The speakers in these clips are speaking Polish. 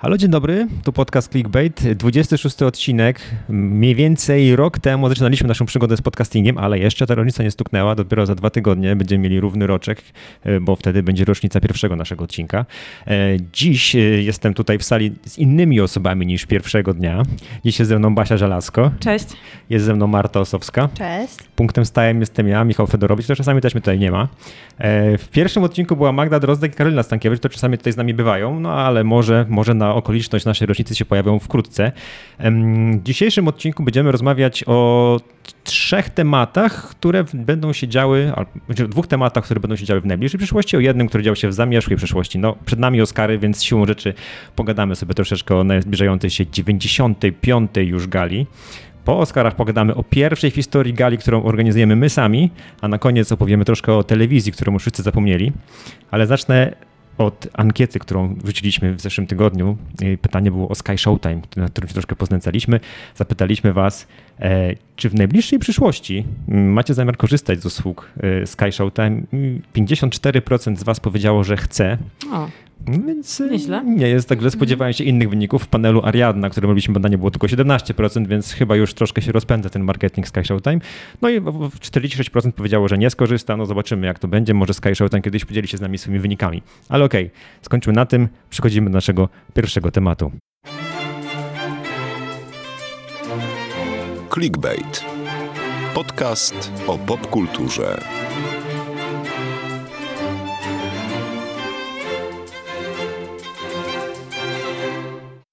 Halo, dzień dobry, tu podcast Clickbait, 26 odcinek. Mniej więcej rok temu zaczynaliśmy naszą przygodę z podcastingiem, ale jeszcze ta rocznica nie stuknęła, dopiero za dwa tygodnie będziemy mieli równy roczek, e, bo wtedy będzie rocznica pierwszego naszego odcinka. E, Dziś e, jestem tutaj w sali z innymi osobami niż pierwszego dnia. Dziś jest ze mną Basia Żelazko, Cześć. jest ze mną Marta Osowska. Cześć. Punktem stałym jestem ja, Michał Fedorowicz, to czasami też mnie tutaj nie ma. W pierwszym odcinku była Magda Drozdek i Karolina Stankiewicz, to czasami tutaj z nami bywają, no ale może, może na okoliczność naszej rocznicy się pojawią wkrótce. W dzisiejszym odcinku będziemy rozmawiać o trzech tematach, które będą się działy, al- znaczy dwóch tematach, które będą się działy w najbliższej przyszłości, o jednym, który dział się w zamierzchłej przyszłości. No, przed nami Oscary, więc siłą rzeczy pogadamy sobie troszeczkę o zbliżającej się 95. już gali. Po Oscarach pogadamy o pierwszej historii gali, którą organizujemy my sami, a na koniec opowiemy troszkę o telewizji, którą już wszyscy zapomnieli. Ale zacznę od ankiety, którą wrzuciliśmy w zeszłym tygodniu. Pytanie było o Sky Showtime, na którym się troszkę poznęcaliśmy. Zapytaliśmy Was, e, czy w najbliższej przyszłości macie zamiar korzystać z usług e, Sky Showtime? I 54% z Was powiedziało, że chce. O, Więc e, Nieźle. nie jest tak źle. Spodziewałem się innych wyników. W panelu Ariadna, na którym robiliśmy badanie, było tylko 17%, więc chyba już troszkę się rozpędza ten marketing Sky Showtime. No i w- w- 46% powiedziało, że nie skorzysta. No zobaczymy, jak to będzie. Może Sky Showtime kiedyś podzieli się z nami swoimi wynikami. Ale okej, skończmy na tym. Przechodzimy do naszego pierwszego tematu. Clickbait. Podcast o popkulturze.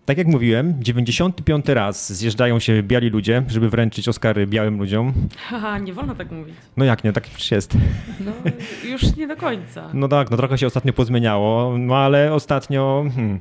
Tak jak mówiłem, 95 raz zjeżdżają się biali ludzie, żeby wręczyć Oscary białym ludziom. haha, nie wolno tak mówić. No jak nie, tak przecież jest. No, już nie do końca. No tak, no trochę się ostatnio pozmieniało, no ale ostatnio, hmm,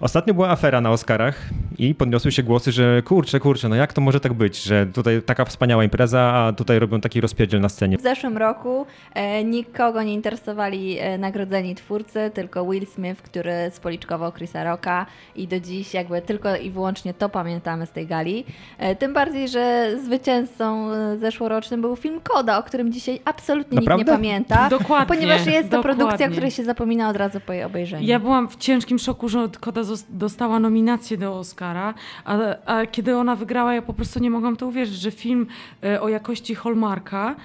ostatnio była afera na Oscarach i podniosły się głosy, że kurczę, kurczę, no jak to może tak być, że tutaj taka wspaniała impreza, a tutaj robią taki rozpierdziel na scenie. W zeszłym roku e, nikogo nie interesowali e, nagrodzeni twórcy, tylko Will Smith, który spoliczkował Chrisa Rocka i do dziś jakby tylko i wyłącznie to pamiętamy z tej gali. E, tym bardziej, że zwycięzcą e, zeszłorocznym był film Koda, o którym dzisiaj absolutnie nikt Naprawdę? nie pamięta. Dokładnie, Ponieważ jest to produkcja, której się zapomina od razu po jej obejrzeniu. Ja byłam w ciężkim szoku, że Koda dostała nominację do Oscara, a, a kiedy ona wygrała, ja po prostu nie mogłam to uwierzyć, że film e, o jakości Hallmarka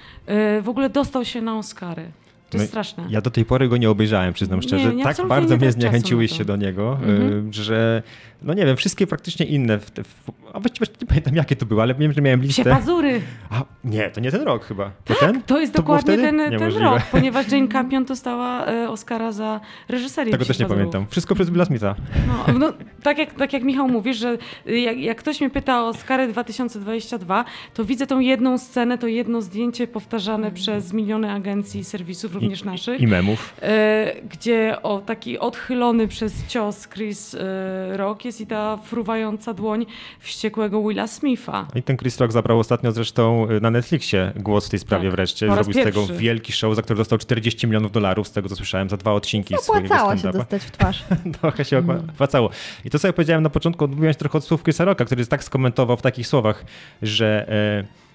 w ogóle dostał się na Oscary. To No jest straszne. Ja do tej pory go nie obejrzałem, przyznam szczerze. nie, tak bardzo nie mnie zniechęciłeś się do niego, Mhm. y, że no nie wiem, wszystkie praktycznie inne, w, w, a właściwie nie pamiętam jakie to były, ale wiem, że miałem Psie listę. pazury. A nie, to nie ten rok chyba. To ten? To jest To dokładnie ten, ten rok, ponieważ Jane Campion dostała e, Oscara za reżyserię Tego też nie Pazurów. pamiętam. Wszystko przez Billa Smitha. No, no tak, jak, tak jak Michał mówi, że jak, jak ktoś mnie pyta o Oscary 2022, to widzę tą jedną scenę, to jedno zdjęcie powtarzane przez miliony agencji i serwisów, również naszych, I memów. e, gdzie o taki odchylony przez cios Chris e, Rock jest i ta fruwająca dłoń wściekłego Willa Smitha. No I ten Chris Rock zabrał ostatnio zresztą y, na Netflixie głos w tej sprawie Tak, wreszcie. Zrobił z tego pierwszy. wielki show, za który dostał 40 milionów dolarów, z tego co słyszałem, za dwa odcinki swojego Opłacało się dostać w twarz. Trochę się opłacało. I to, co ja powiedziałem na początku, odbiłem się trochę od słów Chrisa Rocka, który tak skomentował w takich słowach, że e,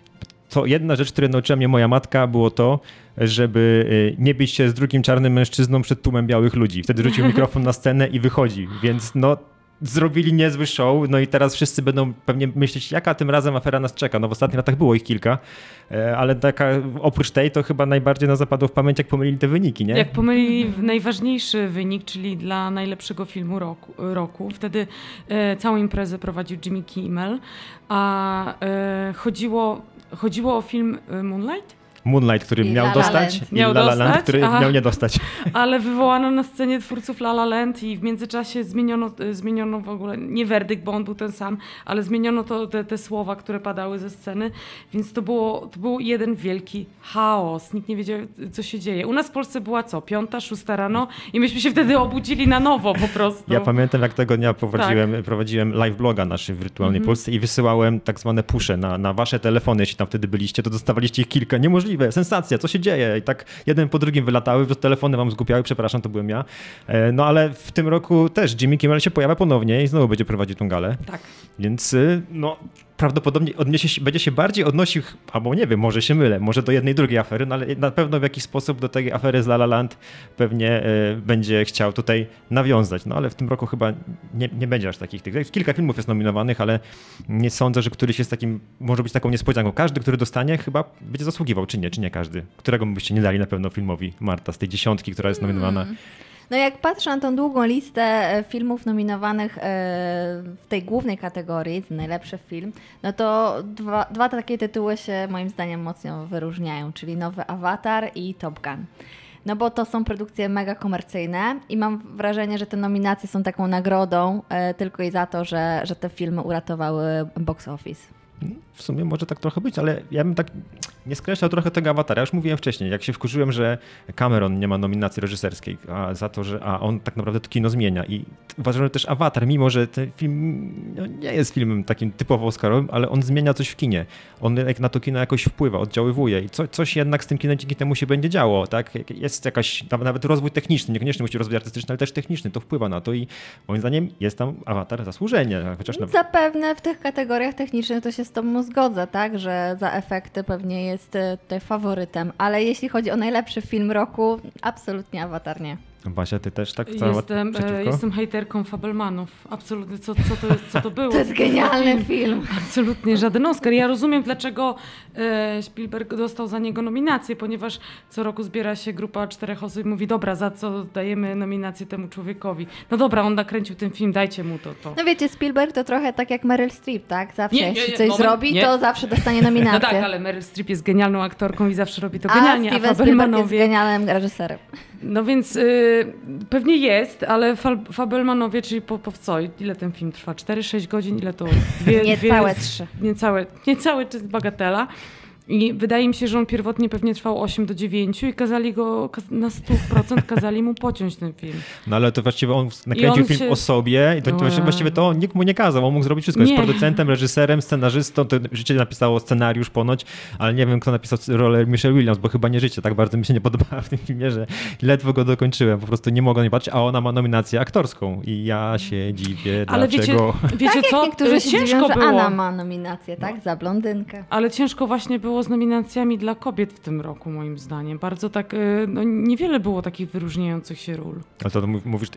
to jedna rzecz, której nauczyła mnie moja matka, było to, żeby e, nie bić się z drugim czarnym mężczyzną przed tłumem białych ludzi. Wtedy rzucił mikrofon na scenę i wychodzi. Więc no, zrobili niezły show, no i teraz wszyscy będą pewnie myśleć, jaka tym razem afera nas czeka. No w ostatnich latach było ich kilka, e, ale taka, oprócz tej to chyba najbardziej nas zapadło w pamięć, jak pomylili te wyniki, nie? Jak pomylili najważniejszy wynik, czyli dla najlepszego filmu roku, roku. wtedy e, całą imprezę prowadził Jimmy Kimmel, a e, chodziło, chodziło o film e, Moonlight, Moonlight, który I miał La La dostać Land. i Miał La La Land, dostać? który Aha. miał nie dostać. ale wywołano na scenie twórców La La Land i w międzyczasie zmieniono, e, zmieniono w ogóle, nie werdykt, bo on był ten sam, ale zmieniono to, te, te słowa, które padały ze sceny, więc to było, to był jeden wielki chaos. Nikt nie wiedział, co się dzieje. U nas w Polsce była co? Piąta, szósta rano i myśmy się wtedy obudzili na nowo po prostu. Ja pamiętam, jak tego dnia prowadziłem, Tak. prowadziłem live bloga nasz w wirtualnej Mhm. Polsce i wysyłałem tak zwane pusze na, na wasze telefony, jeśli tam wtedy byliście, to dostawaliście ich kilka. Sensacja, co się dzieje? I tak jeden po drugim wylatały, telefony wam zgupiały, przepraszam, to byłem ja. E, No ale w tym roku też Jimmy Kimmel się pojawia ponownie i znowu będzie prowadził tą galę. Tak. Więc y, no, prawdopodobnie odniesie się, będzie się bardziej odnosił, albo nie wiem, może się mylę, może do jednej, drugiej afery, no ale na pewno w jakiś sposób do tej afery z La La Land pewnie y, będzie chciał tutaj nawiązać. No ale w tym roku chyba nie, nie będzie aż takich tych. Kilka filmów jest nominowanych, ale nie sądzę, że któryś jest takim, może być taką niespodzianką. Każdy, który dostanie, chyba będzie zasługiwał, czy nie, czy nie każdy. Którego byście nie dali na pewno filmowi Marta z tej dziesiątki, która jest nominowana. Hmm. No jak patrzę na tą długą listę e, filmów nominowanych e, w tej głównej kategorii, najlepszy film, no to dwa, dwa takie tytuły się moim zdaniem mocno wyróżniają, czyli nowy Avatar i Top Gun. No bo to są produkcje mega komercyjne i mam wrażenie, że te nominacje są taką nagrodą e, tylko i za to, że, że te filmy uratowały box office. W sumie może tak trochę być, ale ja bym tak nie skreślał trochę tego awatara. Już mówiłem wcześniej, jak się wkurzyłem, że Cameron nie ma nominacji reżyserskiej, a za to, że a on tak naprawdę to kino zmienia. I uważam, że też awatar, mimo że ten film no, nie jest filmem takim typowo Oscarowym, ale on zmienia coś w kinie. On na to kino jakoś wpływa, oddziaływuje i co, coś jednak z tym kinem dzięki temu się będzie działo. Tak? Jest jakaś, nawet rozwój techniczny, niekoniecznie musi rozwój artystyczny, ale też techniczny, to wpływa na to i moim zdaniem jest tam awatar zasłużenie. Chociaż Zapewne w tych kategoriach technicznych to się z tobą zgodzę, tak, że za efekty pewnie jest e, tutaj faworytem, ale jeśli chodzi o najlepszy film roku, absolutnie awatar nie. Basia, ty też tak cała Jestem, e, jestem hejterką Fabelmanów. Absolutnie. Co, co, to, jest, co to było? To jest genialny film. Absolutnie żaden Oscar. Ja rozumiem, dlaczego e, Spielberg dostał za niego nominację, ponieważ co roku zbiera się grupa czterech osób i mówi, dobra, za co dajemy nominację temu człowiekowi? No dobra, on nakręcił ten film, dajcie mu to. to. No wiecie, Spielberg to trochę tak jak Meryl Streep, tak? Zawsze nie, nie, jeśli coś moment, zrobi, nie. to zawsze dostanie nominację. No tak, ale Meryl Streep jest genialną aktorką i zawsze robi to genialnie. A Steven Spielberg jest genialnym reżyserem. No więc y, pewnie jest, ale Fabelmanowie, czyli po, po co? Ile ten film trwa? 4-6 godzin? Ile to? Dwie, niecałe trzy. Niecałe, niecałe jest bagatela. I wydaje mi się, że on pierwotnie pewnie trwał 8 do 9 i kazali go na 100% kazali mu pociąć ten film. No ale to właściwie on nakręcił on film się... o sobie i to, to właściwie to nikt mu nie kazał. On mógł zrobić wszystko. Jest nie. producentem, reżyserem, scenarzystą. To życie napisało scenariusz ponoć, ale nie wiem, kto napisał rolę Michelle Williams, bo chyba nie życie. Tak bardzo mi się nie podobała w tym filmie, że ledwo go dokończyłem. Po prostu nie mogę nie patrzeć, a ona ma nominację aktorską i ja się dziwię, ale dlaczego... Wiecie, wiecie tak, co? niektórzy się ciężko dziwią, że było. Anna ma nominację, tak? No. Za blondynkę. Ale ciężko właśnie było było z nominacjami dla kobiet w tym roku, moim zdaniem. Bardzo tak, y, no niewiele było takich wyróżniających się ról. Ale to mówisz,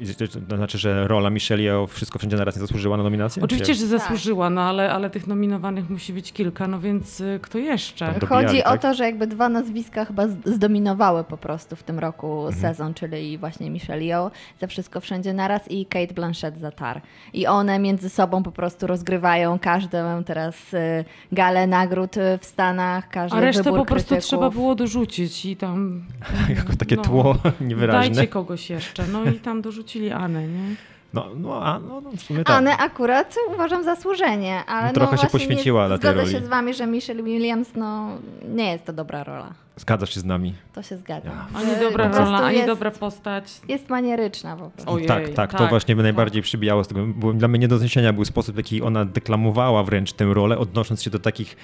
to znaczy, że rola Michelle Yeoh wszystko wszędzie naraz nie zasłużyła na nominację? Oczywiście, że zasłużyła, no ale, ale tych nominowanych musi być kilka, no więc y, kto jeszcze? Chodzi tak? o to, że jakby dwa nazwiska chyba zdominowały po prostu w tym roku mhm. sezon, czyli właśnie Michelle Yeoh za Wszystko Wszędzie Naraz i Kate Blanchett za Tar. I one między sobą po prostu rozgrywają każdą teraz y, galę nagród w Stanach, każdy A resztę po prostu krytyków. trzeba było dorzucić i tam... jako takie no, tło niewyraźne. Dajcie kogoś jeszcze. No i tam dorzucili Anę, nie? No, no, a, no, no w sumie tak. Anę akurat uważam zasłużenie, ale no, trochę no się poświęciła nie, dla tej roli. się z wami, że Michelle Williams no, nie jest to dobra rola. Zgadzasz się z nami? To się zgadza. Ja. Ani dobra rola, ani jest, dobra postać. Jest manieryczna po prostu. Ojej, tak, tak, tak, to właśnie by tak. najbardziej przybijało z tego. Było, dla mnie nie do zniesienia był sposób, w jaki ona deklamowała wręcz tę rolę, odnosząc się do takich,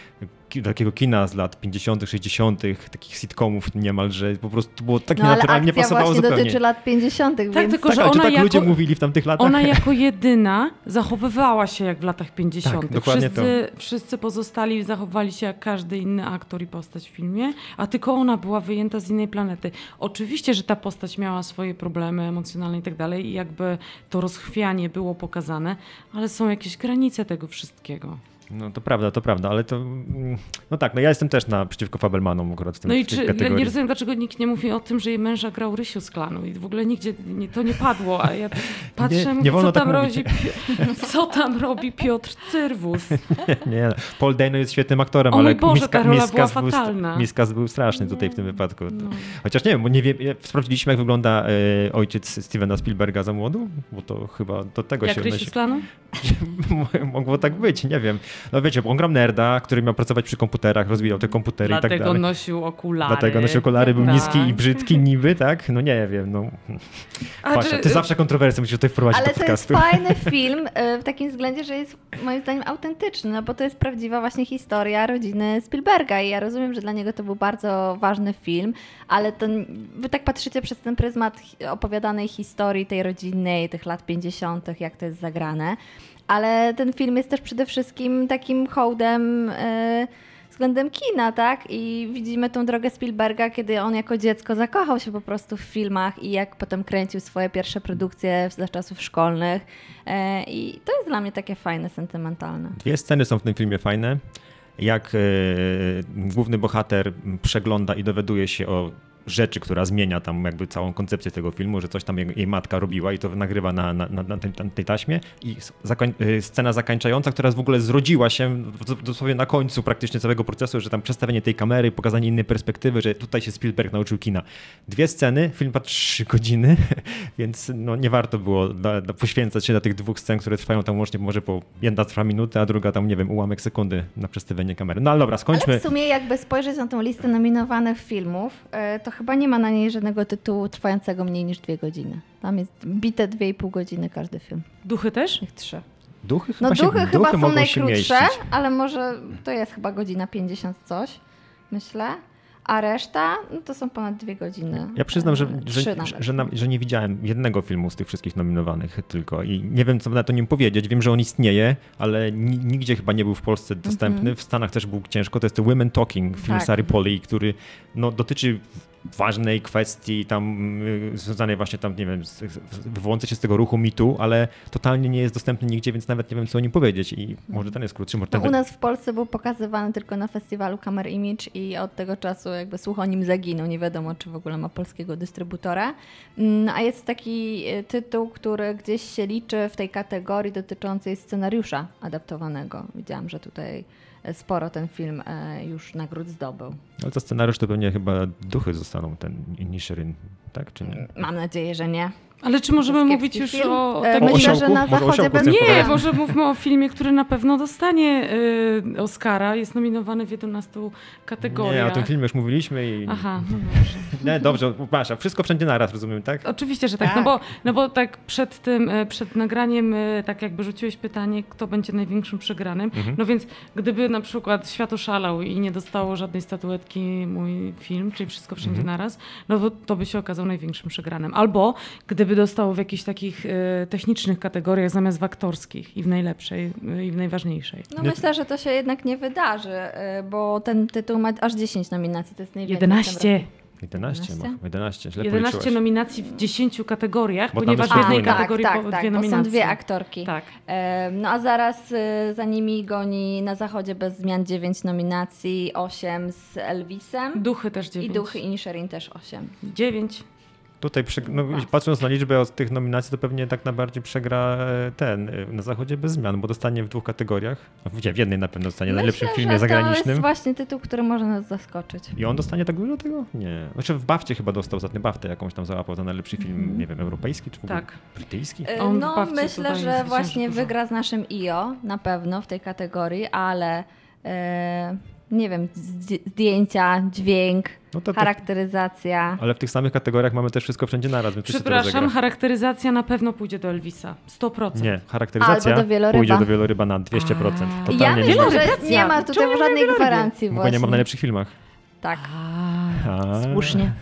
takiego kina z lat 50., 60., takich sitcomów niemalże. Po prostu było tak no, nienaturalnie, nie pasowało właśnie zupełnie. dotyczy lat 50., tak, więc... tylko, że tak, ona tak jako, ludzie mówili w tamtych latach? Ona jako jedyna zachowywała się jak w latach 50. Tak, dokładnie wszyscy, to. wszyscy pozostali zachowywali się jak każdy inny aktor i postać w filmie, a tylko ona była wyjęta z innej planety. Oczywiście, że ta postać miała swoje problemy emocjonalne i tak dalej i jakby to rozchwianie było pokazane, ale są jakieś granice tego wszystkiego. No to prawda, to prawda, ale to. Mm, no tak, no ja jestem też na przeciwko Fabelmanom akurat w tym No i czy, kategorii. nie rozumiem, dlaczego nikt nie mówi o tym, że jej męża grał Rysiu z klanu i w ogóle nigdzie nie, to nie padło, a ja patrzę, nie, nie co, tam tak robi, co tam robi Piotr Cyrwus. nie, nie, Paul Dano jest świetnym aktorem, o ale Boże, Miska, Miskas, był, Miskas był straszny tutaj w tym wypadku. No. Chociaż nie wiem, bo nie wiem, sprawdziliśmy jak wygląda e, ojciec Stevena Spielberga za młodu, bo to chyba do tego jak się... Jak Rysiu z klanu? Mogło tak być, nie wiem. No wiecie, bo on grał nerda, który miał pracować przy komputerach, rozwijał te komputery Dlatego i tak dalej. Dlatego nosił okulary. Dlatego nosił okulary, był tak. niski i brzydki niby, tak? No nie wiem, no. Patrz, ty zawsze kontrowersje musisz tutaj wprowadzić Ale do podcastu. to jest fajny film y, w takim względzie, że jest moim zdaniem autentyczny, no bo to jest prawdziwa właśnie historia rodziny Spielberga i ja rozumiem, że dla niego to był bardzo ważny film, ale to wy tak patrzycie przez ten pryzmat opowiadanej historii tej rodzinnej, tych lat 50., jak to jest zagrane, ale ten film jest też przede wszystkim takim hołdem. Yy, względem kina, tak? I widzimy tą drogę Spielberga, kiedy on jako dziecko zakochał się po prostu w filmach i jak potem kręcił swoje pierwsze produkcje za czasów szkolnych. E, I to jest dla mnie takie fajne, sentymentalne. Dwie sceny są w tym filmie fajne. Jak e, główny bohater przegląda i dowiaduje się o rzeczy, która zmienia tam jakby całą koncepcję tego filmu, że coś tam jej, matka robiła i to nagrywa na, na, na, na tej, tej, taśmie i zakoń, y, scena zakończająca, która w ogóle zrodziła się dosłownie na końcu praktycznie całego procesu, że tam przestawienie tej kamery, pokazanie innej perspektywy, że tutaj się Spielberg nauczył kina. Dwie sceny, film ma trzy godziny, więc no nie warto było da, da poświęcać się na tych dwóch scen, które trwają tam łącznie może po jedna trwa minutę, a druga tam, nie wiem, ułamek sekundy na przestawienie kamery. No ale dobra, skończmy. Ale w sumie jakby spojrzeć na tą listę nominowanych filmów, y, to chyba nie ma na niej żadnego tytułu trwającego mniej niż dwie godziny. Tam jest bite dwie i pół godziny każdy film. Duchy też? Ich trzy. Duchy chyba, no, duchy się, chyba duchy są najkrótsze, ale może to jest chyba godzina 50 coś, myślę a reszta no to są ponad dwie godziny. Ja przyznam, że, że, że, że, nie widziałem jednego filmu z tych wszystkich nominowanych tylko i nie wiem, co na to nim powiedzieć. Wiem, że on istnieje, ale nigdzie chyba nie był w Polsce dostępny. -hmm. W Stanach też był ciężko. To jest The Women Talking, film tak. Sary Poli, który no, dotyczy ważnej kwestii tam y, związanej właśnie tam, nie wiem, wywołującej się z tego ruchu mitu, ale totalnie nie jest dostępny nigdzie, więc nawet nie wiem, co o nim powiedzieć i może ten jest krótszy, może ten... No, u nas w Polsce był pokazywany tylko na festiwalu Camera Image i od tego czasu jakby słuch o nim zaginął, nie wiadomo, czy w ogóle ma polskiego dystrybutora, mm, a jest taki y, tytuł, który gdzieś się liczy w tej kategorii dotyczącej scenariusza adaptowanego. Widziałam, że tutaj sporo ten film e, już nagród zdobył. Ale to scenariusz to pewnie chyba duchy zostaną, ten Inisherin, tak czy nie? Mam nadzieję, że nie. Ale czy możemy mówić już film? o... o takim... Myślę, że na zachodzie bez... Nie, może mówmy o filmie, który na pewno dostanie y, Oscara. Jest nominowany w 11 kategoriach. Nie, o tym filmie już mówiliśmy i... Aha, no dobrze. Nie, dobrze, przepraszam. Wszystko wszędzie naraz, rozumiem, tak? Oczywiście, że tak. tak. No, bo, no bo tak przed tym, e, przed nagraniem e, tak jakby rzuciłeś pytanie, kto będzie największym przegranym. Mhm. No więc gdyby na przykład Świat oszalał i nie dostało żadnej statuetki mój film, czyli Wszystko wszędzie mhm. naraz, no to, to by się okazał największym przegranym. Albo gdyby gdyby dostało w jakichś takich y, technicznych kategoriach zamiast w aktorskich i w najlepszej y, i w najważniejszej. No myślę, że to się jednak nie wydarzy, y, bo ten tytuł ma aż 10 nominacji, to jest najwięcej. 11. 11, 11? 11, źle 11 nominacji w 10 kategoriach, Bo ponieważ w jednej tak, kategorii tak, po tak, dwie nominacje. Bo są dwie aktorki. Tak. No a zaraz za nimi goni Na Zachodzie bez zmian 9 nominacji, 8 z Elvisem. Duchy też 9. I Duchy i Nisherin też 8. 9. Tutaj, no, patrząc na liczbę od tych nominacji, to pewnie tak najbardziej przegra e, ten e, na zachodzie bez zmian, bo dostanie w dwóch kategoriach. W jednej na pewno dostanie Myślę, najlepszym filmie zagranicznym. To jest właśnie tytuł, który może nas zaskoczyć. I on dostanie tak dużo tego? Nie. Znaczy w Bafcie chyba dostał ostatnio Baftę jakąś tam załapał za najlepszy film, mm. nie wiem, europejski czy w ogóle tak. brytyjski? E, on no myślę, że właśnie wygra z naszym IO na pewno w tej kategorii, ale e, nie wiem, zdjęcia, dźwięk, no to charakteryzacja. Ale w tych samych kategoriach mamy też wszystko wszędzie naraz. Przepraszam, charakteryzacja na pewno pójdzie do Elvisa. 100%. Nie, charakteryzacja do pójdzie do wieloryba na 200%. Totalnie ja myślę, że nie ma tutaj żadnej gwarancji Bo nie ma w najlepszych filmach. Tak. A, Słusznie.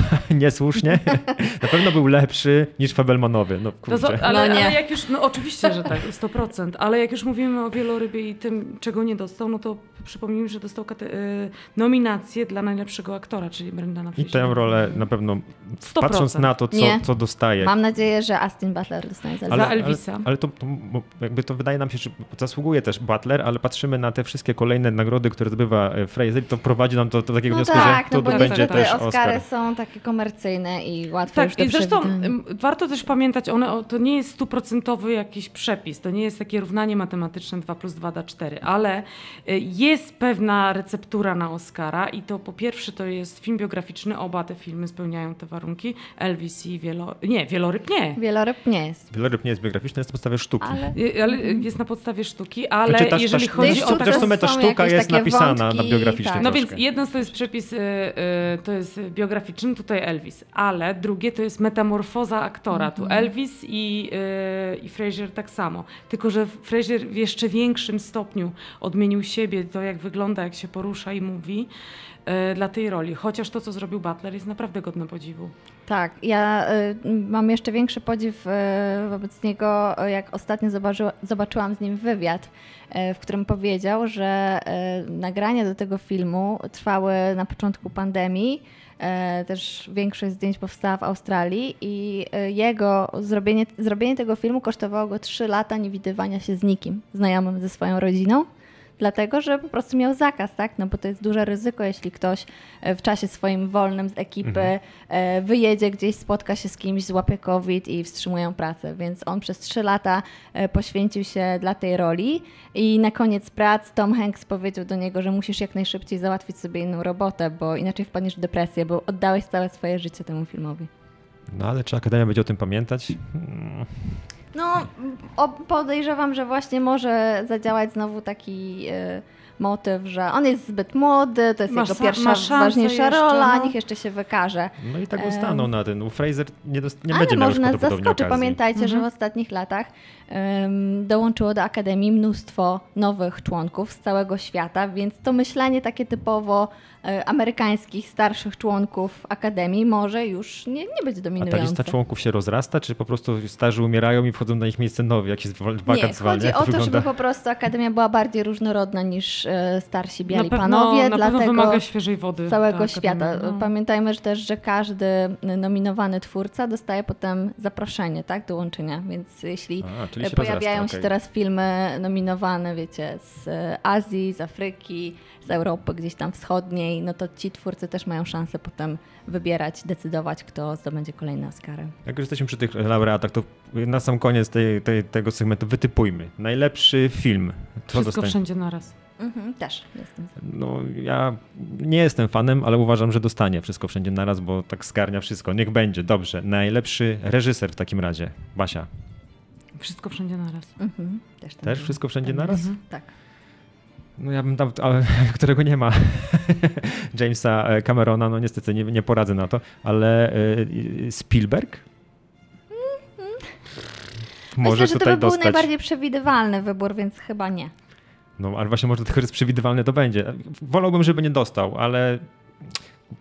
niesłusznie, na pewno był lepszy niż Fabelmanowy. No, kurczę. ale, no nie. ale jak już, no oczywiście, że tak, 100%, ale jak już mówimy o wielorybie i tym, czego nie dostał, no to przypomnijmy, że dostał y, nominację dla najlepszego aktora, czyli Brendana I tę rolę na pewno, 100%. patrząc na to, co, co dostaje. Mam nadzieję, że Astin Butler dostanie za, ale, Elvisa. Ale, ale to, to, jakby to wydaje nam się, że zasługuje też Butler, ale patrzymy na te wszystkie kolejne nagrody, które zdobywa e, Fraser i to prowadzi nam do, do takiego no wniosku, tak, że to, no to będzie też Oscar. Oscary są takie komercyjne i łatwe tak, już do i zresztą warto też pamiętać, one, to nie jest stuprocentowy jakiś przepis, to nie jest takie równanie matematyczne 2 plus 2 da 4, ale y, jest pewna receptura na Oscara i to po pierwsze to jest film biograficzny, oba te filmy spełniają te warunki, Elvis i Wielo... Nie, Wieloryb nie. Wieloryb nie jest. Wieloryb nie jest biograficzny, jest na podstawie sztuki. Ale, y, ale jest na podstawie sztuki, ale znaczy, ta, jeżeli ta, chodzi o... Zresztą sumie ta sztuka jest napisana wątki, na biograficzny tak. No więc jeden to jest przepis, y, to jest biograficzny, tutaj Elvis, ale drugie to jest metamorfoza aktora. Tu Mhm. Elvis i, yy, i Fraser tak samo. Tylko, że Fraser w jeszcze większym stopniu odmienił siebie, to jak wygląda, jak się porusza i mówi yy, dla tej roli. Chociaż to, co zrobił Butler jest naprawdę godne podziwu. Tak, ja y, mam jeszcze większy podziw y, wobec niego, y, jak ostatnio zobaczyła, zobaczyłam z nim wywiad, y, w którym powiedział, że y, nagrania do tego filmu trwały na początku pandemii. Y, Też większość zdjęć powstała w Australii i y, jego zrobienie, zrobienie tego filmu kosztowało go 3 lata niewidywania się z nikim, znajomym ze swoją rodziną. Dlatego, że po prostu miał zakaz, tak? No bo to jest duże ryzyko, jeśli ktoś e, w czasie swoim wolnym z ekipy e, wyjedzie gdzieś, spotka się z kimś, złapie COVID i wstrzymują pracę. Więc on przez trzy lata e, poświęcił się dla tej roli i na koniec prac Tom Hanks powiedział do niego, że musisz jak najszybciej załatwić sobie inną robotę, bo inaczej wpadniesz w depresję, bo oddałeś całe swoje życie temu filmowi. No ale czy Akademia będzie o tym pamiętać? No, podejrzewam, że właśnie może zadziałać znowu taki e, motyw, że on jest zbyt młody, to jest Ma jego pierwsza, ważniejsza jeszcze, rola, no. niech jeszcze się wykaże. No i tak Em. ustaną na ten. U Fraser nie, dost- nie Ale będzie miał może już nas prawdopodobnie zaskoczy. okazji. Pamiętajcie, że w Mhm. ostatnich latach dołączyło do Akademii mnóstwo nowych członków z całego świata, więc to myślenie takie typowo e, amerykańskich, starszych członków Akademii może już nie, nie być A ta dominujące. lista członków się rozrasta, czy po prostu starzy umierają i wchodzą na ich miejsce nowi, jak Nie, wakat zwalnia? chodzi Jak o to, wygląda? żeby po prostu Akademia była bardziej różnorodna niż e, starsi biali na pewno, panowie, na pewno dlatego wymaga świeżej wody. całego ta świata. no. Pamiętajmy że też, że każdy nominowany twórca dostaje potem zaproszenie tak, do łączenia, więc jeśli A, czyli się pojawiają rozrasta, się okej. teraz filmy nominowane, wiecie, z Azji, z Afryki, z Europy gdzieś tam wschodniej, no to ci twórcy też mają szansę potem wybierać, decydować, kto zdobędzie kolejne Oscary. Jak już jesteśmy przy tych laureatach, to na sam koniec tej, tej, tego segmentu wytypujmy. Najlepszy film. Co Wszystko dostanie? wszędzie naraz. Mhm, też jestem. No, ja nie jestem fanem, ale uważam, że dostanie wszystko wszędzie naraz, bo tak zgarnia wszystko. Niech będzie, dobrze. Najlepszy reżyser w takim razie. Basia. Wszystko wszędzie naraz. Mhm, też tam Też wszystko wszędzie Tak. naraz? Tak. No ja bym dał, ale, którego nie ma. Jamesa e, Camerona, no niestety nie, nie poradzę na to, ale e, Spielberg? Może Myślę, że to tutaj by był dostać. najbardziej przewidywalny wybór, więc chyba nie. No ale właśnie może tylko jest przewidywalny to będzie. Wolałbym, żeby nie dostał, ale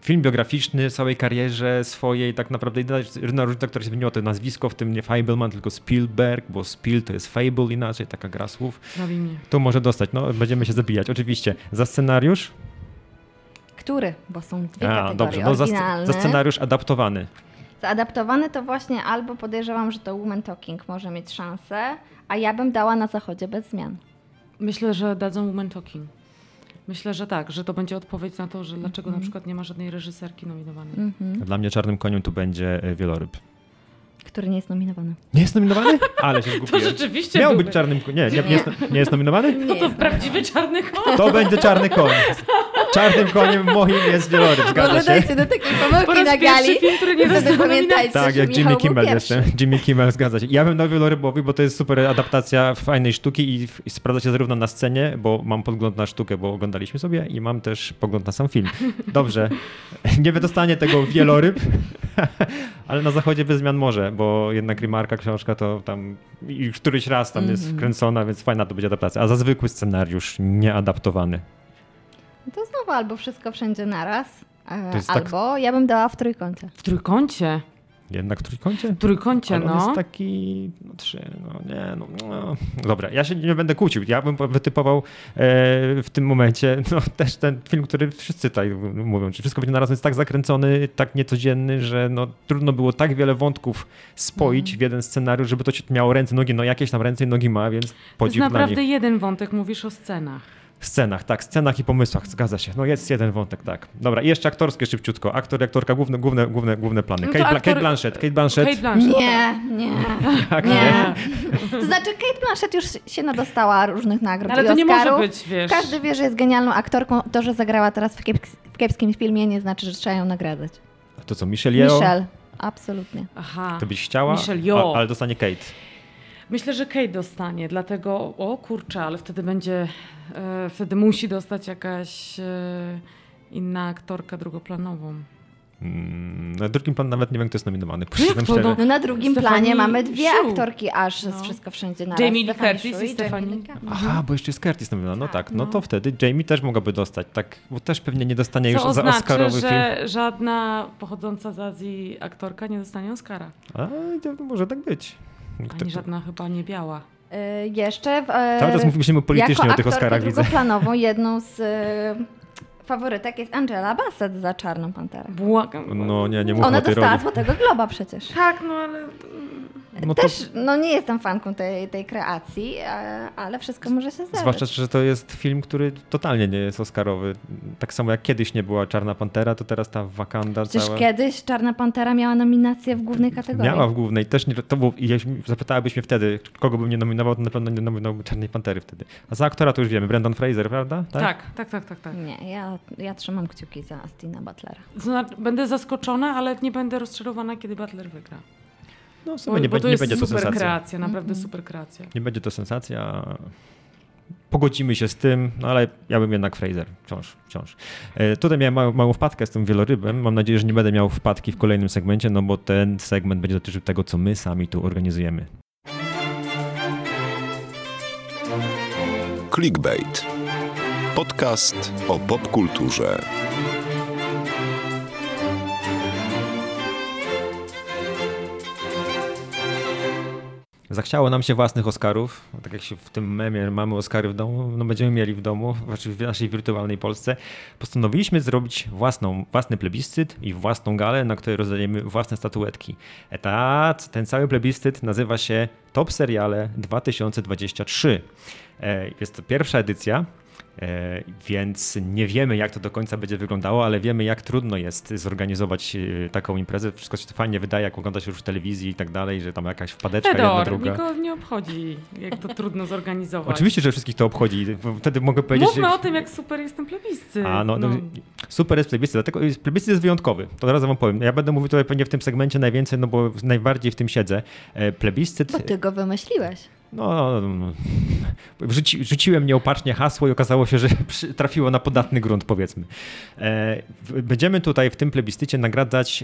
film biograficzny, całej karierze swojej, tak naprawdę jedyna różnica, która się zmieniła, to nazwisko, w tym nie Fableman, tylko Spielberg, bo Spiel to jest Fable inaczej, taka gra słów. Zabij mnie. Tu może dostać, no będziemy się zabijać, oczywiście. Za scenariusz? Który? Bo są dwie A, kategorie. dobrze, no za, za scenariusz adaptowany. Zaadaptowany to właśnie albo podejrzewam, że to Woman Talking może mieć szansę, a ja bym dała na zachodzie bez zmian. Myślę, że dadzą Woman Talking. Myślę, że tak, że to będzie odpowiedź na to, że dlaczego na przykład nie ma żadnej reżyserki nominowanej. Mhm. Dla mnie czarnym koniem tu będzie e, wieloryb. Który nie jest nominowany. Nie jest nominowany? Ale się zgubiłem. rzeczywiście Miał byłby. być czarnym koniem. Nie, nie, nie, jest, nie jest nominowany? No to prawdziwy czarny koń. To będzie czarny koń. Czarnym koniem moim jest wieloryb, zgadza się. dojdzie do takiej Po pomyłki raz na gali. film, który nie Wtedy pamiętajcie. Tak, jak Jimmy Kimmel jestem. Jimmy Kimmel, zgadza się. Ja bym dał wielorybowi, bo to jest super adaptacja fajnej sztuki i, i sprawdza się zarówno na scenie, bo mam podgląd na sztukę, bo oglądaliśmy sobie i mam też pogląd na sam film. Dobrze, nie wydostanie tego wieloryb, ale na zachodzie bez zmian może, bo jednak Rimarka książka to tam i któryś raz tam jest Mhm. wkręcona, więc fajna to będzie adaptacja. A za zwykły scenariusz, nieadaptowany. To znowu albo wszystko wszędzie naraz, e, tak- albo ja bym dała w trójkącie. W trójkącie. Jednak w trójkącie? W trójkącie, Ale on no. jest taki, no trzy, no nie, no, no. Dobra, ja się nie będę kłócił. Ja bym wytypował e, w tym momencie no, też ten film, który wszyscy tutaj mówią, czy wszystko będzie naraz jest tak zakręcony, tak niecodzienny, że no, trudno było tak wiele wątków spoić Mhm. w jeden scenariusz, żeby to się miało ręce, nogi, no jakieś tam ręce i nogi ma, więc To jest podziw dla naprawdę nich. jeden wątek, mówisz o scenach. Scenach, tak, scenach i pomysłach, zgadza się. No jest jeden wątek, tak. Dobra, i jeszcze aktorskie szybciutko. Aktor i aktorka, główne, główne, główne, główne plany. No Kate, aktor- Kate Blanchett, Kate Blanchett. Kate Blanchett. Nie, nie, Tak, nie. To znaczy Kate Blanchett już się nadostała różnych nagród Ale i to nie może być, wiesz. Każdy wie, że jest genialną aktorką. To, że zagrała teraz w, kiepsk- w kiepskim filmie nie znaczy, że trzeba ją nagradzać. To co, Michelle Yeoh? Michelle, absolutnie. Aha. To byś chciała, Michelle Yeoh. a, ale dostanie Kate. Myślę, że Kate dostanie, dlatego, o kurczę, ale wtedy będzie, e, wtedy musi dostać jakaś e, inna aktorka drugoplanową. Mm, na drugim planie nawet nie wiem, kto jest nominowany. Jak to, szczerze. no? No na drugim Stefani planie mamy dwie Shu. aktorki aż z No. Wszystko Wszędzie na Jamie Lee. Stephanie Curtis Shu i Stephanie. Jamie Lee Curtis. Aha, bo jeszcze jest Curtis nominowany. No tak, no no. to wtedy Jamie też mogłaby dostać, tak, bo też pewnie nie dostanie już Co za oznacza, Oscarowy film. że żadna pochodząca z Azji aktorka nie dostanie Oscara. A, to może tak być. Ani żadna chyba nie biała. Y, Jeszcze w, e, Cały czas mówimy politycznie jako o tych Oscarach, widzę. drugoplanową jedną z e, faworytek jest Angela Bassett za Czarną Panterę. Błagam. No nie, nie mówmy Ona o tej dostała roli. Złotego Globa przecież. Tak, no ale... No to, Też, no nie jestem fanką tej, tej kreacji, e, ale wszystko może się zdarzyć. zwłaszcza, że to jest film, który totalnie nie jest Oscarowy. Tak samo jak kiedyś nie była Czarna Pantera, to teraz ta Wakanda Przecież cała... kiedyś Czarna Pantera miała nominację w głównej kategorii. Miała w głównej, też nie, to jeśli zapytałabyś mnie wtedy, kogo bym nie nominował, to na pewno nie nominowałbym Czarnej Pantery wtedy. A za aktora to już wiemy, Brendan Fraser, prawda? Tak, tak, tak, tak. tak. Nie, ja, ja trzymam kciuki za Astina Butlera. Znaczy, będę zaskoczona, ale nie będę rozczarowana, kiedy Butler wygra. No w Bo, sumie nie, bo będzie- to nie jest będzie to super sensacja. kreacja, naprawdę Mhm. super kreacja. Nie będzie to sensacja. Pogodzimy się z tym, no ale ja bym jednak Fraser, wciąż, wciąż. E, tutaj miałem małą, małą wpadkę z tym wielorybem. Mam nadzieję, że nie będę miał wpadki w kolejnym segmencie, no bo ten segment będzie dotyczył tego, co my sami tu organizujemy. Clickbait. Podcast o popkulturze. Zachciało nam się własnych Oscarów, tak jak się w tym memie mamy Oscary w domu, no będziemy mieli w domu, znaczy w naszej wirtualnej Polsce. Postanowiliśmy zrobić własną, własny plebiscyt i własną galę, na której rozdajemy własne statuetki. Ta, ten cały plebiscyt nazywa się Top Seriale 2023. E, Jest to pierwsza edycja. E, Więc nie wiemy, jak to do końca będzie wyglądało, ale wiemy, jak trudno jest zorganizować e, taką imprezę. Wszystko się fajnie wydaje, jak ogląda się już w telewizji i tak dalej, że tam jakaś wpadeczka jedna, Fedor, druga. nikogo nie obchodzi, jak to trudno zorganizować. Oczywiście, że wszystkich to obchodzi. Wtedy mogę powiedzieć. Mówmy że... o tym, jak super jest ten plebiscyt. A, no, no. Super jest plebiscyt, dlatego jest- plebiscyt jest wyjątkowy. To zaraz wam powiem. Ja będę mówił tutaj pewnie w tym segmencie najwięcej, no bo najbardziej w tym siedzę. E, Plebiscyt. Bo ty go wymyśliłeś. No, no, no. Rzuci, rzuciłem nieopatrznie hasło i okazało się, że trafiło na podatny grunt, powiedzmy. E, będziemy tutaj w tym plebiscycie nagradzać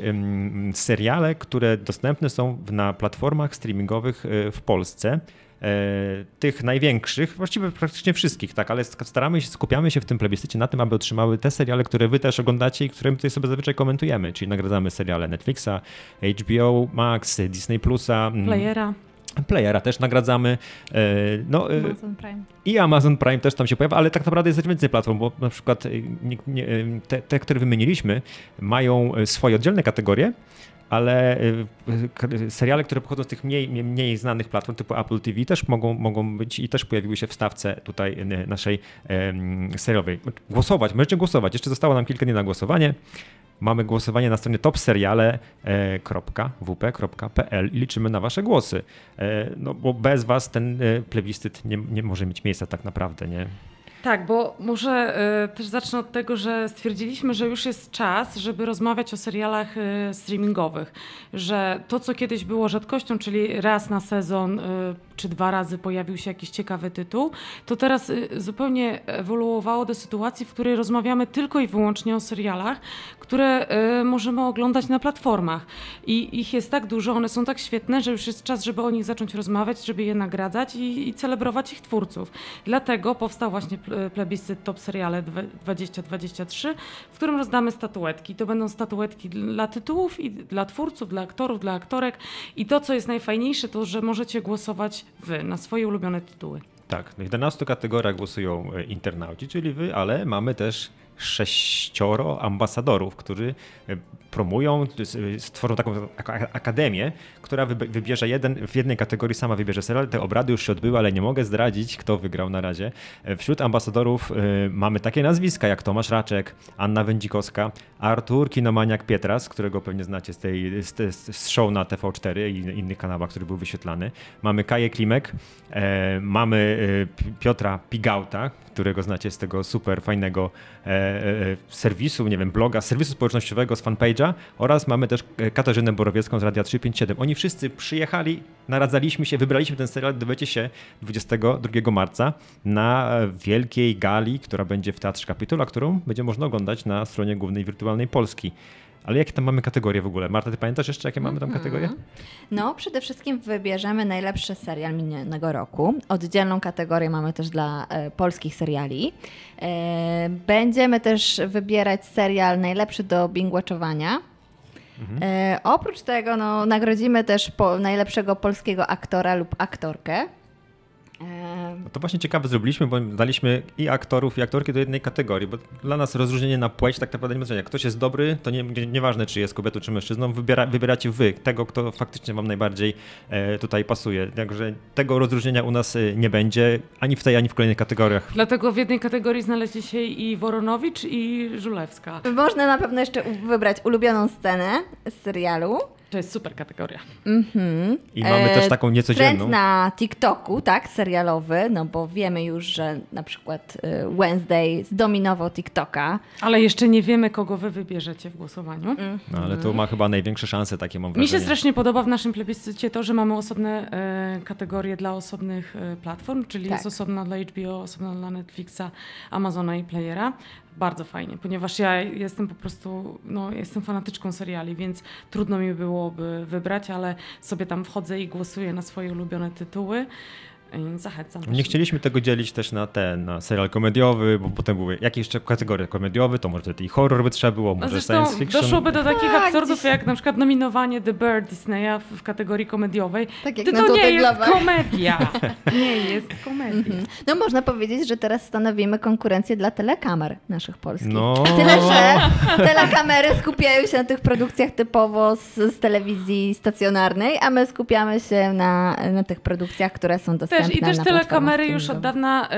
seriale, które dostępne są na platformach streamingowych e, w Polsce. E, tych największych, właściwie praktycznie wszystkich, tak, ale staramy się, skupiamy się w tym plebiscycie na tym, aby otrzymały te seriale, które wy też oglądacie i które tutaj sobie zazwyczaj komentujemy, czyli nagradzamy seriale Netflixa, HBO Max, Disney Plusa, mm, Playera. Playera też nagradzamy. E, No, e, Amazon Prime. i Amazon Prime też tam się pojawia, ale tak naprawdę jest więcej platform, bo na przykład e, te, te, które wymieniliśmy, mają swoje oddzielne kategorie, ale seriale, które pochodzą z tych mniej, mniej- znanych platform, typu Apple TV, też mogą, mogą być i też pojawiły się w stawce tutaj naszej em, seriowej. Głosować, możecie głosować. Jeszcze zostało nam kilka dni na głosowanie. Mamy głosowanie na stronie topseriale.wp.pl i liczymy na wasze głosy. E, No bo bez was ten e, plebiscyt nie, nie może mieć miejsca tak naprawdę, nie? Tak, bo może y, też zacznę od tego, że stwierdziliśmy, że już jest czas, żeby rozmawiać o serialach y, streamingowych. Że to, co kiedyś było rzadkością, czyli raz na sezon y, czy dwa razy pojawił się jakiś ciekawy tytuł, to teraz zupełnie ewoluowało do sytuacji, w której rozmawiamy tylko i wyłącznie o serialach, które możemy oglądać na platformach. I ich jest tak dużo, one są tak świetne, że już jest czas, żeby o nich zacząć rozmawiać, żeby je nagradzać i, i celebrować ich twórców. Dlatego powstał właśnie plebiscyt Top Seriale dwa- 2023, w którym rozdamy statuetki. To będą statuetki dla tytułów i dla twórców, dla aktorów, dla aktorek. I to, co jest najfajniejsze, to, że możecie głosować wy na swoje ulubione tytuły. Tak, w 11 kategoriach głosują e, internauci, czyli wy, ale mamy też sześcioro ambasadorów, którzy e, promują, stworzą taką ak- akademię, która wyb- wybierze jeden, w jednej kategorii sama wybierze serial. Te obrady już się odbyły, ale nie mogę zdradzić, kto wygrał na razie. E, Wśród ambasadorów e, mamy takie nazwiska jak Tomasz Raczek, Anna Wędzikowska, Artur Kinomaniak Pietras, którego pewnie znacie z tej z, show na TV4 i innych kanałach, który był wyświetlany. Mamy Kaję Klimek, mamy Pi- Piotra Pigauta, którego znacie z tego super fajnego serwisu, nie wiem, bloga, serwisu społecznościowego z fanpage'a oraz mamy też e, Katarzynę Borowiecką z Radia 357. Oni wszyscy przyjechali, naradzaliśmy się, wybraliśmy ten serial, dowiecie się 22 marca na e, wielkiej gali, która będzie w Teatrze Kapitula, którą będzie można oglądać na stronie głównej Wirtualnej Polski. Ale jakie tam mamy kategorie w ogóle? Marta, ty pamiętasz jeszcze, jakie mamy tam kategorie? No, przede wszystkim wybierzemy najlepszy serial minionego roku. Oddzielną kategorię mamy też dla e, polskich seriali. E, będziemy też wybierać serial najlepszy do binge-watchowania. E, oprócz tego no, nagrodzimy też po, najlepszego polskiego aktora lub aktorkę. No to właśnie ciekawe zrobiliśmy, bo daliśmy i aktorów, i aktorki do jednej kategorii, bo dla nas rozróżnienie na płeć tak naprawdę nie ma znaczenia. Jak ktoś jest dobry, to nie, nie, nieważne, czy jest kobietą, czy mężczyzną, wybiera, wybieracie wy, tego, kto faktycznie wam najbardziej e, tutaj pasuje. Także tego rozróżnienia u nas e, nie będzie, ani w tej, ani w kolejnych kategoriach. Dlatego w jednej kategorii znaleźli się i Woronowicz, i Żulewska. można na pewno jeszcze wybrać ulubioną scenę z serialu. To jest super kategoria. Mhm. I mamy też taką niecodzienną. Trend na TikToku, tak, serialowy, no bo wiemy już, że na przykład y, Wednesday zdominował TikToka. Ale jeszcze nie wiemy, kogo wy wybierzecie w głosowaniu. No, ale to ma chyba największe szanse, takie mam Mi wrażenie. się strasznie podoba w naszym plebiscycie to, że mamy osobne e, kategorie dla osobnych e, platform, czyli Tak. jest osobna dla HBO, osobna dla Netflixa, Amazona i Playera. Bardzo fajnie, ponieważ ja jestem po prostu, no jestem fanatyczką seriali, więc trudno mi byłoby wybrać, ale sobie tam wchodzę i głosuję na swoje ulubione tytuły. I zachęcam. Nie chcieliśmy tego dzielić też na ten, na serial komediowy, bo potem były jakieś jeszcze kategorie komediowe, to może i horror by trzeba było, może Zresztą science fiction. doszłoby do takich Tak, absurdów, gdzieś- jak na przykład nominowanie The Bird Disneya w, w kategorii komediowej. Tak jak Ty na to nie jest komedia. Nie jest komedia. Mhm. No można powiedzieć, że teraz stanowimy konkurencję dla telekamer naszych polskich. No. Tyle, że telekamery skupiają się na tych produkcjach typowo z, z telewizji stacjonarnej, a my skupiamy się na, na tych produkcjach, które są dostępne Też, I też platformach już od dawna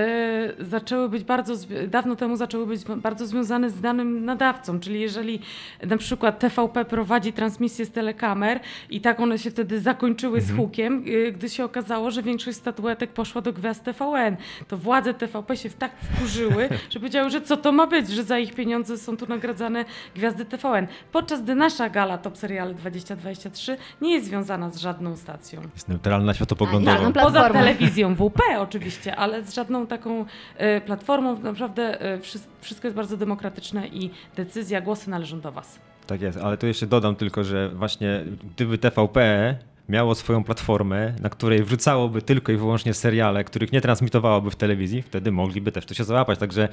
y, zaczęły być bardzo, dawno temu zaczęły być bardzo związane z danym nadawcą, czyli jeżeli na przykład TVP prowadzi transmisję z telekamer i tak one się wtedy zakończyły z hukiem, y, gdy się okazało, że większość statuetek poszła do gwiazd TVN, to władze TVP się tak wkurzyły, że powiedziały, że co to ma być, że za ich pieniądze są tu nagradzane gwiazdy TVN. Podczas gdy nasza gala Top Seriale 2023 nie jest związana z żadną stacją. Jest neutralna światopoglądowo. A, ja, no, Poza Platforma. Telewizją WP oczywiście, ale z żadną taką e, platformą. Naprawdę e, wszy- wszystko jest bardzo demokratyczne i decyzja, głosy należą do Was. Tak jest, ale tu jeszcze dodam tylko, że właśnie gdyby TVP miało swoją platformę, na której wrzucałoby tylko i wyłącznie seriale, których nie transmitowałoby w telewizji, wtedy mogliby też tu się załapać. Także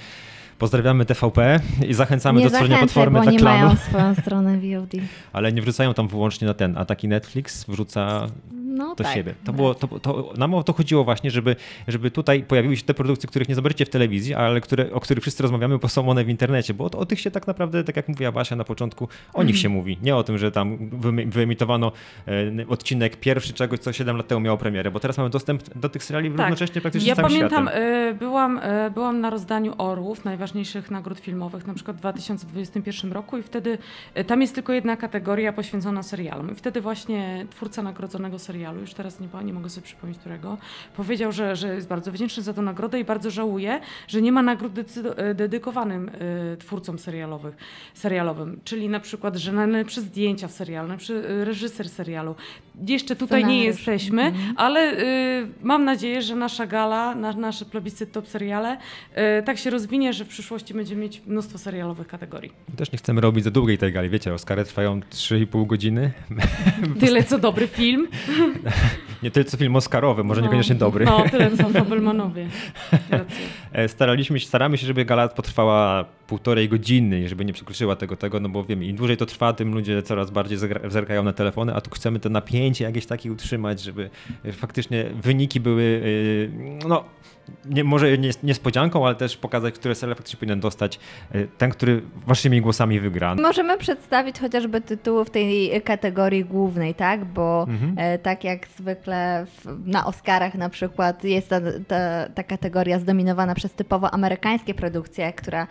pozdrawiamy TVP i zachęcamy Nie do stworzenia platformy bo dla nie klanu, mają swoją stronę VOD. ale nie wrzucają tam wyłącznie na ten, a taki Netflix wrzuca No do tak. siebie. To było, to, to, nam o to chodziło właśnie, żeby, żeby tutaj pojawiły się te produkcje, których nie zobaczycie w telewizji, ale które, o których wszyscy rozmawiamy, bo są one w internecie, bo o, o tych się tak naprawdę, tak jak mówiła Basia na początku, o nich się mówi. Nie o tym, że tam wyemitowano e, odcinek pierwszy czegoś, co 7 lat temu miało premierę, bo teraz mamy dostęp do tych seriali równocześnie praktycznie Ja z całym pamiętam, światem. e, byłam, e, byłam na rozdaniu Orłów, najważniejszych nagród filmowych, na przykład w 2021 roku i wtedy tam jest tylko jedna kategoria poświęcona serialom. I wtedy właśnie twórca nagrodzonego serialu, już teraz nie, nie mogę sobie przypomnieć którego, powiedział, że, że jest bardzo wdzięczny za tę nagrodę i bardzo żałuje, że nie ma nagród e, dedykowanym e, twórcom serialowych, serialowym. Czyli na przykład, że najlepsze zdjęcia w serialu, najlepszy e, reżyser serialu. Jeszcze tutaj nie Scenariusz. jesteśmy, ale y, mam nadzieję, że nasza gala, na, nasze plebiscyt top seriale y, tak się rozwinie, że w przyszłości będziemy mieć mnóstwo serialowych kategorii. Też nie chcemy robić za długiej tej gali, wiecie, Oscary trwają 3,5 godziny. Tyle co dobry film. Nie tyle co film Oscarowy, może No, niekoniecznie dobry. No, tyle co Fabelmanowie. E, Staraliśmy się, staramy się, żeby gala potrwała półtorej godziny, żeby nie przekroczyła tego, tego, no bo wiemy, im dłużej to trwa, tym ludzie coraz bardziej zerkają na telefony, a tu chcemy to napięcie jakieś takie utrzymać, żeby e, faktycznie wyniki były, e, no, nie, może nie, niespodzianką, ale też pokazać, które serial faktycznie powinien dostać e, ten, który waszymi głosami wygra. Możemy przedstawić chociażby tytuły w tej kategorii głównej, tak? Bo Mhm. e, tak jak zwykle w, na Oscarach na przykład jest ta, ta, ta kategoria zdominowana przez typowo amerykańskie produkcje, która,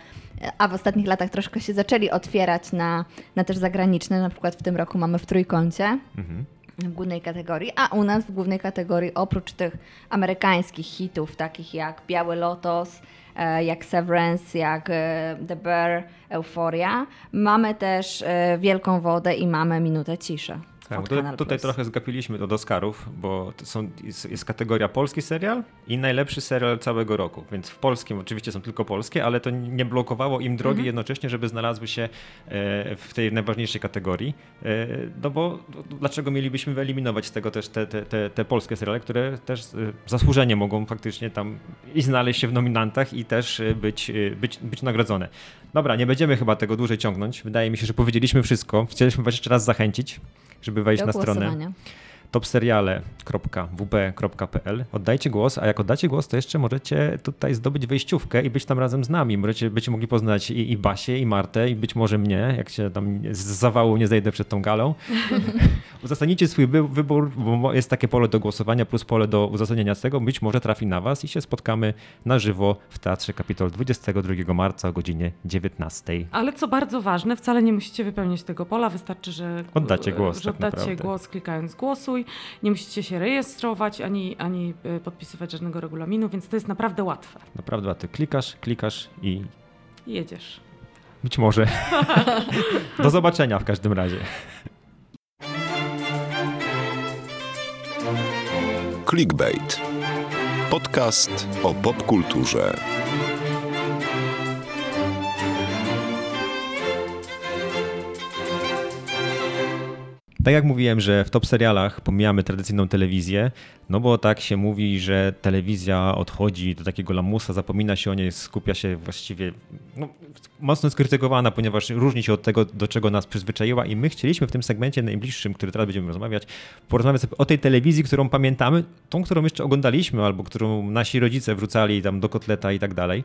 a w ostatnich latach troszkę się zaczęli otwierać na, na też zagraniczne. Na przykład w tym roku mamy w Trójkącie. Mhm. W głównej kategorii, a u nas w głównej kategorii oprócz tych amerykańskich hitów, takich jak Biały Lotos, e, jak Severance, jak e, The Bear, Euphoria, mamy też e, Wielką Wodę i mamy Minutę Ciszy. Tak, tutaj Plus. trochę zgapiliśmy od Oscarów, bo to są, jest, jest kategoria polski serial i najlepszy serial całego roku. Więc w polskim oczywiście są tylko polskie, ale to nie blokowało im drogi jednocześnie, żeby znalazły się e, w tej najważniejszej kategorii. E, no bo dlaczego mielibyśmy wyeliminować z tego też te, te, te, te polskie seriale, które też e, zasłużenie mogą faktycznie tam i znaleźć się w nominantach i też być, być, być nagrodzone. Dobra, nie będziemy chyba tego dłużej ciągnąć. Wydaje mi się, że powiedzieliśmy wszystko. Chcieliśmy was jeszcze raz zachęcić, żeby wejść Do na stronę. topseriale.wp.pl. Oddajcie głos, a jak oddacie głos, to jeszcze możecie tutaj zdobyć wejściówkę i być tam razem z nami. Możecie, będziecie mogli poznać i, i Basię, i Martę, i być może mnie, jak się tam z zawału nie zejdę przed tą galą. Uzasadnijcie swój wy- wybór, bo jest takie pole do głosowania plus pole do uzasadnienia z tego. Być może trafi na was i się spotkamy na żywo w Teatrze Kapitol 22 marca o godzinie 19. Ale co bardzo ważne, wcale nie musicie wypełniać tego pola, wystarczy, że Oddacie głos, że tak oddacie naprawdę. głos klikając głosuj. Nie musicie się rejestrować ani, ani y, podpisywać żadnego regulaminu, więc to jest naprawdę łatwe. Naprawdę, a ty klikasz, klikasz i Jedziesz. być może. do zobaczenia w każdym razie. Clickbait. Podcast o popkulturze. Tak jak mówiłem, że w top serialach pomijamy tradycyjną telewizję, no bo tak się mówi, że telewizja odchodzi do takiego lamusa, zapomina się o niej, skupia się właściwie no, mocno skrytykowana, ponieważ różni się od tego, do czego nas przyzwyczaiła i my chcieliśmy w tym segmencie najbliższym, który teraz będziemy rozmawiać, porozmawiać o tej telewizji, którą pamiętamy, tą, którą jeszcze oglądaliśmy albo którą nasi rodzice wrzucali tam do kotleta i tak dalej.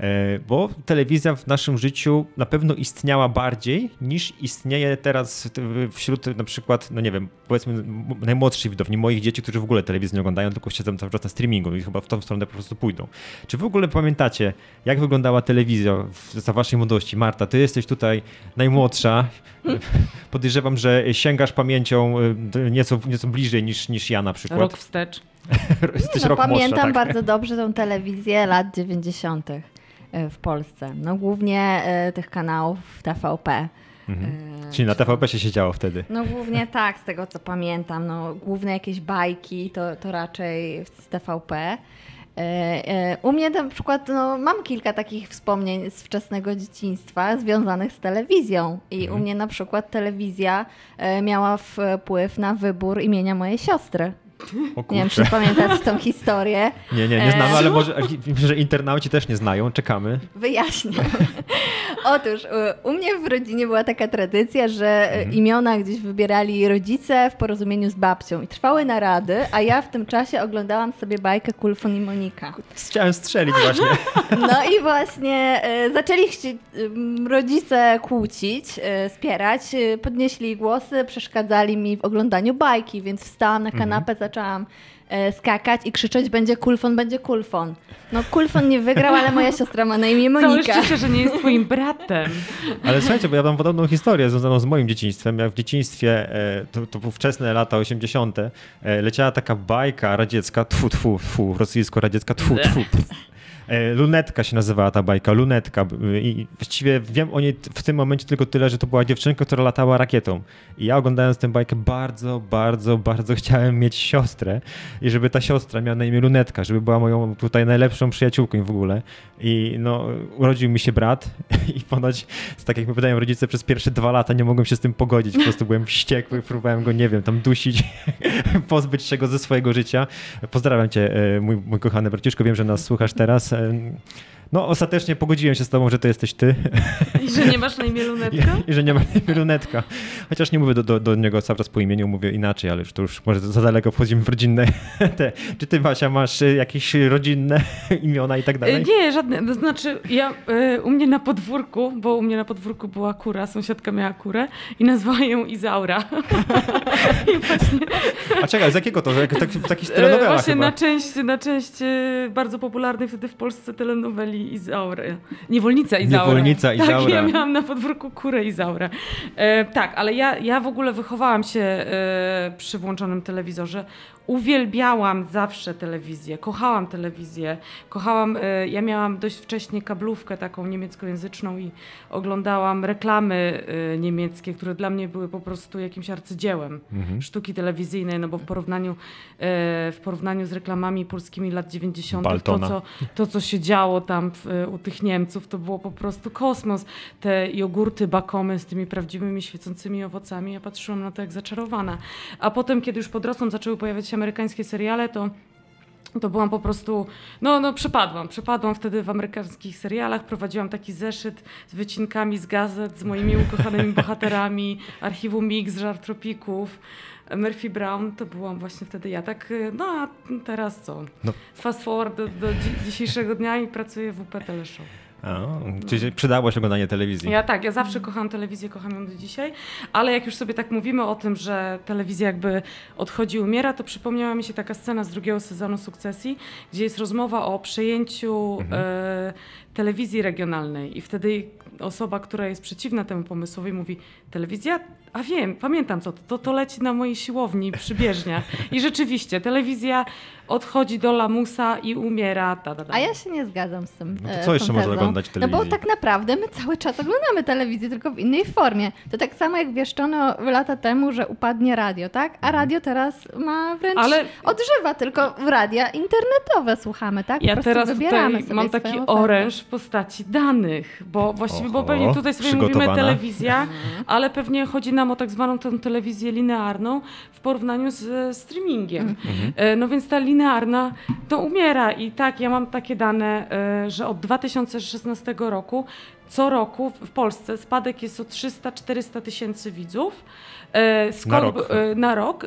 E, Bo telewizja w naszym życiu na pewno istniała bardziej niż istnieje teraz wśród na przykład, no nie wiem, powiedzmy najmłodszych widowni, moich dzieci, którzy w ogóle telewizji nie oglądają, tylko siedzą cały czas na streamingu i chyba w tą stronę po prostu pójdą. Czy w ogóle pamiętacie, jak wyglądała telewizja w, za waszej młodości? Marta, ty jesteś tutaj najmłodsza. Podejrzewam, że sięgasz pamięcią y, nieco, nieco bliżej niż, niż ja na przykład. Rok wstecz. Jesteś No, rok młodsza, pamiętam tak? bardzo dobrze tą telewizję lat 90. w Polsce. No głównie e, tych kanałów TVP. Mhm. E, Czyli na TVP się siedziało wtedy. No głównie tak, z tego co pamiętam. No, główne jakieś bajki to, to raczej z TVP. E, e, U mnie na przykład no, mam kilka takich wspomnień z wczesnego dzieciństwa związanych z telewizją. I u mnie na przykład telewizja e, miała wpływ na wybór imienia mojej siostry. Nie wiem, czy pamiętacie tą historię. Nie, nie, nie znamy, E, ale może wiem, że internauci też nie znają. Czekamy. Wyjaśnię. Otóż u- mnie w rodzinie była taka tradycja, że e, Mhm. imiona gdzieś wybierali rodzice w porozumieniu z babcią i trwały narady, a ja w tym czasie oglądałam sobie bajkę Kulfon i Monika. Chciałem strzelić właśnie. No i właśnie e, zaczęli rodzice kłócić, e, spierać, e, podnieśli głosy, przeszkadzali mi w oglądaniu bajki, więc wstałam na kanapę, zaczęłam e, skakać i krzyczeć będzie kulfon, będzie kulfon. No kulfon nie wygrał, ale moja siostra ma na imię Całe Monika. szczęście, że nie jest twoim bratem. Ale słuchajcie, bo ja mam podobną historię związaną z moim dzieciństwem. Jak w dzieciństwie, e, to, to były wczesne lata 80., e, leciała taka bajka radziecka, tfu, tfu, tfu, rosyjsko-radziecka, tfu, tfu. tfu. Lunetka się nazywała ta bajka, Lunetka. I właściwie wiem o niej w tym momencie tylko tyle, że to była dziewczynka, która latała rakietą. I ja oglądając tę bajkę bardzo, bardzo, bardzo chciałem mieć siostrę i żeby ta siostra miała na imię Lunetka, żeby była moją tutaj najlepszą przyjaciółką w ogóle. I no, urodził mi się brat i ponoć, tak jak mi wydają rodzice, przez pierwsze dwa lata nie mogłem się z tym pogodzić. Po prostu byłem wściekły, próbowałem go, nie wiem, tam dusić, pozbyć się go ze swojego życia. Pozdrawiam cię, e, mój, mój kochany braciszko, wiem, że nas słuchasz teraz. E, No, ostatecznie pogodziłem się z tobą, że to jesteś ty I że nie masz na imię i, Lunetka? i że nie ma brunetka. Chociaż nie mówię do, do, do niego cały czas po imieniu, mówię inaczej, ale już to już może za daleko wchodzimy w rodzinne te. Czy ty, Basia, masz e, jakieś rodzinne imiona i tak E, dalej? Nie, żadne. To znaczy, ja e, u mnie na podwórku, bo u mnie na podwórku była kura, sąsiadka miała kurę i nazwała ją Izaura. I właśnie A czekaj, z jakiego to? Jak, tak, takich e, telenowela właśnie chyba. na część, na część bardzo popularnej wtedy w Polsce telenoweli Izaury. Niewolnica Izaura. Niewolnica Tak, ja miałam na podwórku kurę Izaurę. E, tak, ale ja, ja w ogóle wychowałam się e, przy włączonym telewizorze. Uwielbiałam zawsze telewizję, kochałam telewizję, kochałam, e, ja miałam dość wcześnie kablówkę taką niemieckojęzyczną i oglądałam reklamy e, niemieckie, które dla mnie były po prostu jakimś arcydziełem Mhm. sztuki telewizyjnej, no bo w porównaniu, e, w porównaniu z reklamami polskimi lat 90. To co, to, co się działo tam w, u tych Niemców, to było po prostu kosmos. Te jogurty bakomy z tymi prawdziwymi świecącymi owocami, ja patrzyłam na to jak zaczarowana. A potem, kiedy już podrosłam, zaczęły pojawiać się amerykańskie seriale, to to byłam po prostu, no, no przepadłam. Przepadłam wtedy w amerykańskich serialach. Prowadziłam taki zeszyt z wycinkami z gazet, z moimi ukochanymi bohaterami, archiwum Mix, Żar Tropików. Murphy Brown to byłam właśnie wtedy ja. Tak, no a teraz co? No. Fast forward do, do dzi- dzisiejszego dnia i pracuję w UP Teleshow. A, czyli przydało się oglądanie telewizji. Ja tak, ja zawsze kocham telewizję, kocham ją do dzisiaj, ale jak już sobie tak mówimy o tym, że telewizja jakby odchodzi, umiera, to przypomniała mi się taka scena z drugiego sezonu Sukcesji, gdzie jest rozmowa o przejęciu e, telewizji regionalnej i wtedy osoba, która jest przeciwna temu pomysłowi mówi, telewizja? A wiem, pamiętam co to, to, to leci na mojej siłowni przy bieżniach. I rzeczywiście, telewizja odchodzi do lamusa i umiera. Ta, ta, ta. A ja się nie zgadzam z tym. No to e, co jeszcze można. Oglądać w No bo telewizji? tak naprawdę my cały czas oglądamy telewizję, tylko w innej formie. To tak samo jak wieszczono lata temu, że upadnie radio, tak? Mhm. A radio teraz ma wręcz Ale- odżywa, tylko w radia internetowe słuchamy, tak? Po Ja teraz wybieramy tutaj sobie mam taki ofertę. oręż w postaci danych, bo właściwie, bo Oho, pewnie tutaj sobie mówimy telewizja, ale pewnie chodzi nam o tak zwaną tę telewizję linearną w porównaniu z e, streamingiem. E, No więc ta linearna to umiera i tak, ja mam takie dane, e, że od 2016 roku co roku w- Polsce spadek jest o 300-400 tysięcy widzów. E, Skok, Na rok. e, na rok.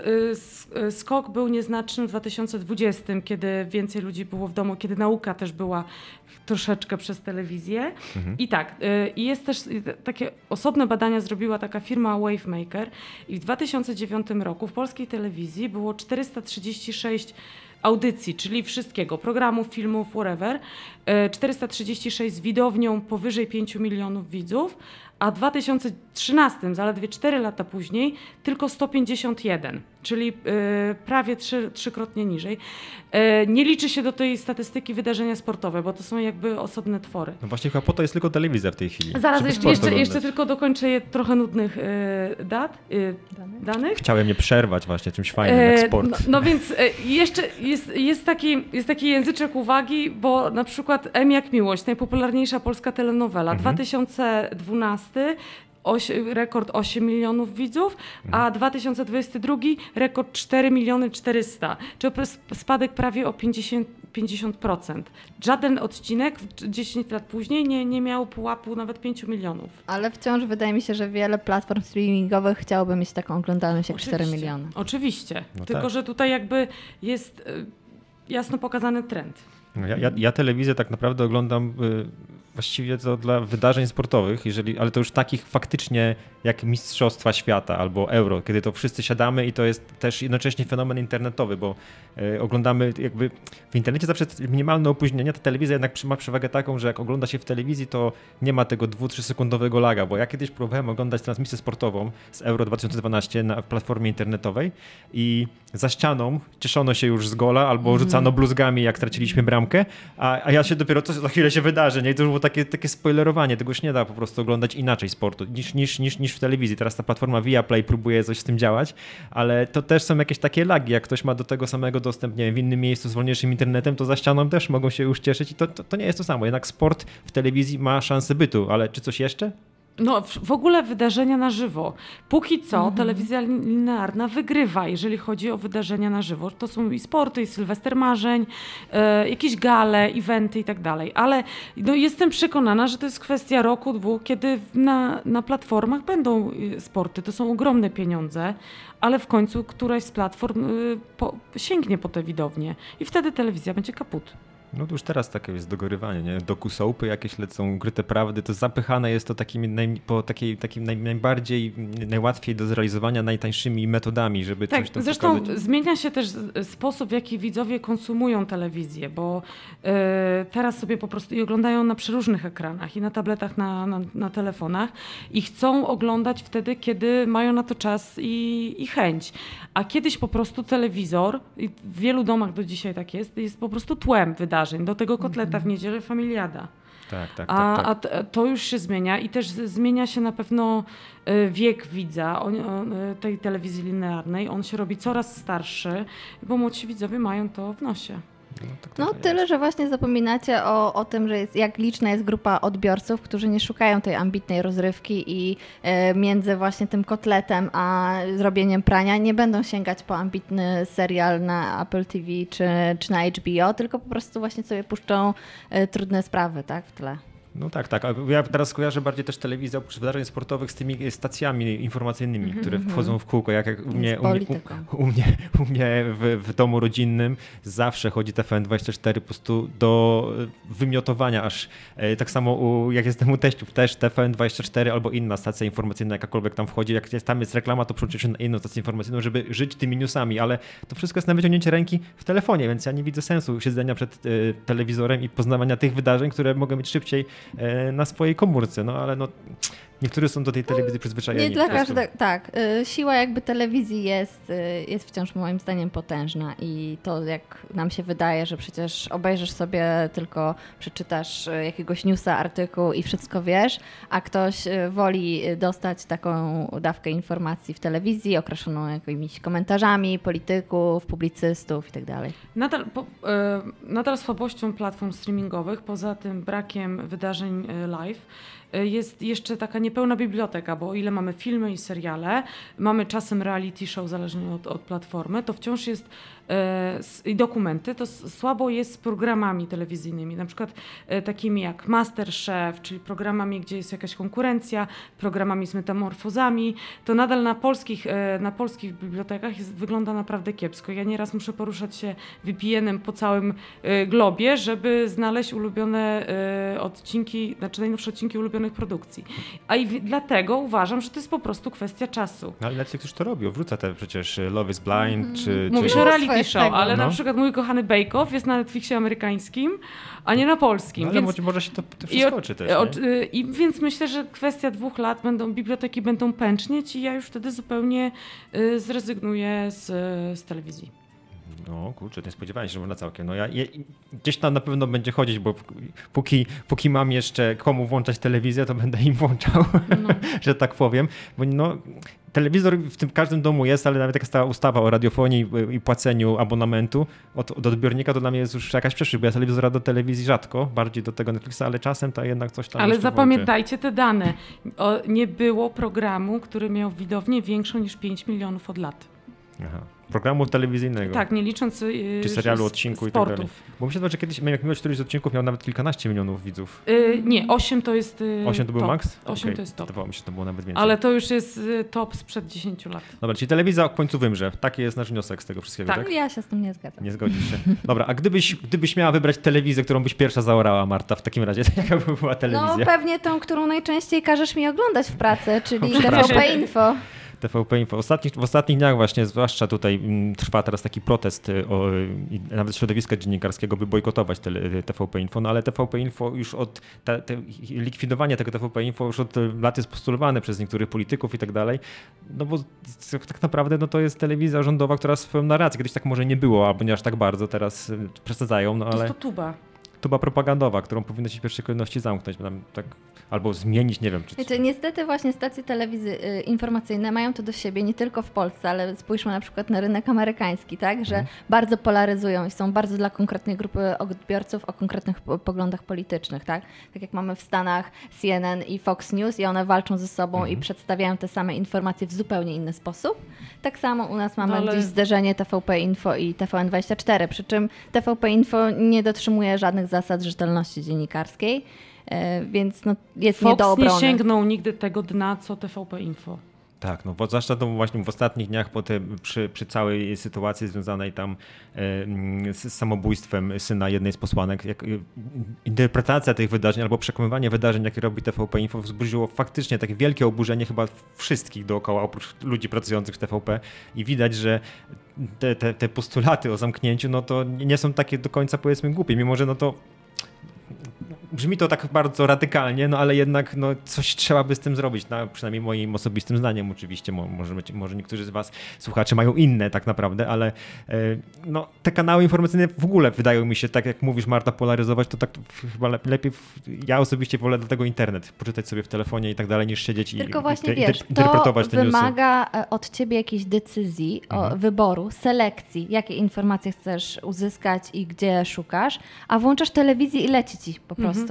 E, Skok był nieznaczny w 2020, kiedy więcej ludzi było w domu, kiedy nauka też była troszeczkę przez telewizję. I tak, i jest też takie osobne badania zrobiła taka firma Wavemaker i w 2009 roku w polskiej telewizji było 436 audycji, czyli wszystkiego, programów, filmów, whatever, e, 436 z widownią powyżej 5 milionów widzów, a w 2013, zaledwie 4 lata później, tylko 151, czyli e, prawie trzy, trzykrotnie niżej. E, nie liczy się do tej statystyki wydarzenia sportowe, bo to są jakby osobne twory. No właśnie chyba po to jest tylko telewizja w tej chwili. Zaraz jeszcze, jeszcze, jeszcze tylko dokończę je trochę nudnych e, dat, e, danych. Chciałem je przerwać właśnie czymś fajnym jak sport. No, no więc jeszcze jest, jest, taki, jest taki języczek uwagi, bo na przykład M jak miłość, najpopularniejsza polska telenowela, 2012 rekord 8 milionów widzów, a 2022 rekord 4 miliony 400, czyli spadek prawie o 50, 50%. Żaden odcinek w- 10 lat później nie, nie miał pułapu nawet 5 milionów. Ale wciąż wydaje mi się, że wiele platform streamingowych chciałoby mieć taką oglądalność jak 4 Oczywiście, miliony. Oczywiście, No tylko tak. że tutaj jakby jest y, jasno pokazany trend. No Ja, ja, ja telewizję tak naprawdę oglądam y, właściwie to dla wydarzeń sportowych, jeżeli, ale to już takich faktycznie jak Mistrzostwa Świata albo Euro, kiedy to wszyscy siadamy i to jest też jednocześnie fenomen internetowy, bo y, oglądamy jakby w internecie zawsze minimalne opóźnienie, ta telewizja jednak ma przewagę taką, że jak ogląda się w telewizji, to nie ma tego 2-3 sekundowego laga, bo ja kiedyś próbowałem oglądać transmisję sportową z Euro 2012 na w platformie internetowej i za ścianą cieszono się już z gola albo rzucano bluzgami, jak traciliśmy bramkę, a, a ja się dopiero, co za chwilę się wydarzy, nie? I to już było takie, takie spoilerowanie, tego już nie da po prostu oglądać inaczej sportu niż, niż, niż, niż w telewizji. Teraz ta platforma Viaplay próbuje coś z tym działać, ale to też są jakieś takie lagi, jak ktoś ma do tego samego dostęp, nie wiem, w innym miejscu z wolniejszym internetem, to za ścianą też mogą się już cieszyć i to, to, to nie jest to samo. Jednak sport w telewizji ma szansę bytu, ale czy coś jeszcze? No, w, ogóle wydarzenia na żywo. Póki co telewizja lin- linearna wygrywa, jeżeli chodzi o wydarzenia na żywo. To są i sporty, i Sylwester Marzeń, e, jakieś gale, eventy i tak dalej. Ale no, jestem przekonana, że to jest kwestia roku, dwóch, kiedy na, na platformach będą y, sporty. To są ogromne pieniądze, ale w końcu któraś z platform y, po, sięgnie po te widownie i wtedy telewizja będzie kaput. No to już teraz takie jest dogorywanie, nie? Dokusołpy jakieś lecą, ukryte prawdy, to zapychane jest to takimi naj, po takiej, takim naj, najbardziej, najłatwiej do zrealizowania, najtańszymi metodami, żeby tak, coś tam zresztą pokazać. zmienia się też sposób, w jaki widzowie konsumują telewizję, bo e, teraz sobie po prostu i oglądają na przeróżnych ekranach i na tabletach, na, na, na telefonach i chcą oglądać wtedy, kiedy mają na to czas i, i chęć. A kiedyś po prostu telewizor, i w wielu domach do dzisiaj tak jest, jest po prostu tłem wydarzeń. Do tego kotleta w niedzielę familiada. Tak, tak, A, tak, tak. a to już się zmienia i też zmienia się na pewno e, wiek widza on, on, e, tej telewizji linearnej. On się robi coraz starszy, bo młodsi widzowie mają to w nosie. No, tak No tyle, jest. że właśnie zapominacie o, o tym, że jest, jak liczna jest grupa odbiorców, którzy nie szukają tej ambitnej rozrywki i e, między właśnie tym kotletem a zrobieniem prania nie będą sięgać po ambitny serial na Apple TV czy, czy na HBO, tylko po prostu właśnie sobie puszczą e, trudne sprawy tak, w tle. No tak, tak. Ja teraz kojarzę bardziej też telewizję oprócz wydarzeń sportowych z tymi stacjami informacyjnymi, które wchodzą w kółko. Jak, jak u, mnie, u, mnie, u, u mnie, u mnie w, w domu rodzinnym zawsze chodzi TFN24 po prostu do e, wymiotowania aż. E, Tak samo u, jak jestem u teściów też TFN24 albo inna stacja informacyjna, jakakolwiek tam wchodzi. Jak tam jest reklama, to przełączę się na inną stację informacyjną, żeby żyć tymi newsami, ale to wszystko jest na wyciągnięcie ręki w telefonie, więc ja nie widzę sensu siedzenia przed e, telewizorem i poznawania tych wydarzeń, które mogę mieć szybciej na swojej komórce. No ale no, niektórzy są do tej telewizji przyzwyczajeni. Nie dla każdego, tak. y, Siła jakby telewizji jest, y, jest wciąż moim zdaniem potężna i to jak nam się wydaje, że przecież obejrzysz sobie tylko, przeczytasz y, jakiegoś newsa, artykuł i wszystko wiesz, a ktoś woli dostać taką dawkę informacji w telewizji, okraszoną jakimiś komentarzami polityków, publicystów itd. Nadal, po, nadal słabością platform streamingowych, poza tym brakiem wydarzeń live, jest jeszcze taka niepełna biblioteka, bo o ile mamy filmy i seriale, mamy czasem reality show zależnie od, od platformy, to wciąż jest i dokumenty, to słabo jest z programami telewizyjnymi, na przykład e, takimi jak Masterchef, czyli programami, gdzie jest jakaś konkurencja, programami z metamorfozami, to nadal na polskich, e, na polskich bibliotekach jest, wygląda naprawdę kiepsko. Ja nieraz muszę poruszać się VPN-em po całym e, globie, żeby znaleźć ulubione e, odcinki, znaczy najnowsze odcinki ulubionych produkcji. A i dlatego uważam, że to jest po prostu kwestia czasu. No ale Netflix już to robi, wrzuca te przecież e, Love is Blind, czy... Mówisz czy... o reality show, tego. ale na No. przykład mój kochany Bake Off jest na Netflixie amerykańskim, a nie na polskim. No, ale więc może, się to, to I, przeskoczy też, nie? y, I więc myślę, że kwestia dwóch lat będą, biblioteki będą pęcznieć i ja już wtedy zupełnie y, zrezygnuję z, z telewizji. No kurczę, nie spodziewałem się, że można całkiem. No ja, je, gdzieś tam na pewno będzie chodzić, bo póki, póki mam jeszcze komu włączać telewizję, to będę im włączał, że tak powiem. Bo no, telewizor w tym każdym domu jest, ale nawet jak ta ustawa o radiofonii i, płaceniu abonamentu od, od odbiornika, to dla mnie jest już jakaś przeszłość, bo ja telewizora do telewizji rzadko, bardziej do tego Netflixa, ale czasem to jednak coś tam Ale zapamiętajcie te dane. O, nie było programu, który miał widownię większą niż 5 milionów od lat. Aha. Programu telewizyjnego. Tak, nie licząc y, Czy serialu, odcinku i tak dalej. sportów. Bo wydaje, że kiedyś, jak miłość któryś z odcinków miał nawet kilkanaście milionów widzów. Y, nie, 8 to jest y, 8 to był top. max? 8 Okej, to jest top. Wydawało mi się, że to było nawet więcej. Ale to już jest y, top sprzed 10 lat. Dobra, czyli telewizja w końcu wymrze. Taki jest nasz wniosek z tego wszystkiego, tak? Tak. Ja się z tym nie zgadzam. Nie zgodzisz się. Dobra, a gdybyś, gdybyś miała wybrać telewizję, którą byś pierwsza zaorała, Marta, w takim razie, to jaka by była No telewizja? pewnie tą, którą najczęściej każesz mi oglądać w pracy, czyli. TVP Info. TVP Info. W ostatnich, w ostatnich dniach właśnie, zwłaszcza tutaj mm, trwa teraz taki protest y, o, i nawet środowiska dziennikarskiego, by bojkotować tele, y, TVP Info, no ale TVP Info już od, te, te, likwidowanie tego TVP Info już od y, lat jest postulowane przez niektórych polityków i tak dalej, no bo z- tak naprawdę no to jest telewizja rządowa, która swoją narrację, kiedyś tak może nie było, albo nie aż tak bardzo, teraz przesadzają, no To ale jest to tuba. Tuba propagandowa, którą powinno się w pierwszej kolejności zamknąć, bo tam tak, albo zmienić, nie wiem, czy... Wiecie, niestety właśnie stacje telewizji y, informacyjne mają to do siebie nie tylko w Polsce, ale spójrzmy na przykład na rynek amerykański, tak, że bardzo polaryzują i są bardzo dla konkretnej grupy odbiorców o konkretnych po- poglądach politycznych, tak? Tak jak mamy w Stanach CNN i Fox News i one walczą ze sobą i przedstawiają te same informacje w zupełnie inny sposób. Tak samo u nas mamy No ale- gdzieś zderzenie TVP Info i TVN24, przy czym TVP Info nie dotrzymuje żadnych zasad rzetelności dziennikarskiej. e, Więc no, jest nie do Fox nie obrony. sięgnął nigdy tego dna, co TVP Info. Tak, no bo zwłaszcza to właśnie w ostatnich dniach po te, przy, przy całej sytuacji związanej tam e, z samobójstwem syna jednej z posłanek, jak, e, interpretacja tych wydarzeń albo przekonywanie wydarzeń, jakie robi TVP Info wzbudziło faktycznie takie wielkie oburzenie chyba wszystkich dookoła, oprócz ludzi pracujących w TVP i widać, że te, te, te postulaty o zamknięciu, no to nie są takie do końca powiedzmy głupie, mimo że no to brzmi to tak bardzo radykalnie, no ale jednak no, coś trzeba by z tym zrobić, no, przynajmniej moim osobistym zdaniem oczywiście, może, być, może niektórzy z was słuchacze mają inne tak naprawdę, ale e, no, te kanały informacyjne w ogóle wydają mi się, tak jak mówisz Marta, polaryzować, to tak chyba lepiej, ja osobiście wolę do tego internet, poczytać sobie w telefonie i tak dalej, niż siedzieć Tylko i, właśnie i, wiesz, interpretować to te newsy. wymaga e, od ciebie jakiejś decyzji, mhm. wyboru, selekcji, jakie informacje chcesz uzyskać i gdzie szukasz, a włączasz telewizję i leci ci po prostu. Mhm.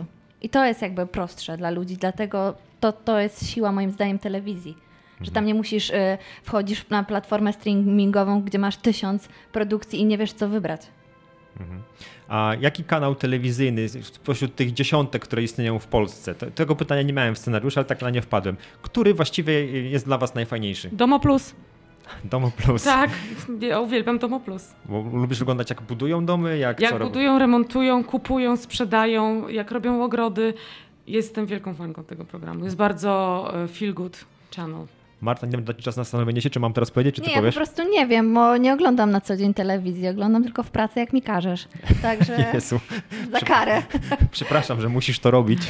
I to jest jakby prostsze dla ludzi, dlatego to, to jest siła moim zdaniem telewizji. Że tam nie musisz, y, wchodzisz na platformę streamingową, gdzie masz tysiąc produkcji i nie wiesz co wybrać. Mhm. A jaki kanał telewizyjny spośród tych dziesiątek, które istnieją w Polsce? Tego pytania nie miałem w scenariuszu, ale tak na nie wpadłem. Który właściwie jest dla was najfajniejszy? Domo Plus. Domo Plus. Tak, ja uwielbiam Domo Plus. Bo lubisz oglądać, jak budują domy? Jak, jak budują, robią? remontują, kupują, sprzedają, jak robią ogrody. Jestem wielką fanką tego programu. Jest bardzo e, feel good channel. Marta, nie będę dać czas na zastanowienie się, czy mam teraz powiedzieć, czy nie, ty powiesz? Ja po prostu nie wiem, bo nie oglądam na co dzień telewizji, oglądam tylko w pracy, jak mi każesz. Także Jezu. za karę. Przepraszam, że musisz to robić.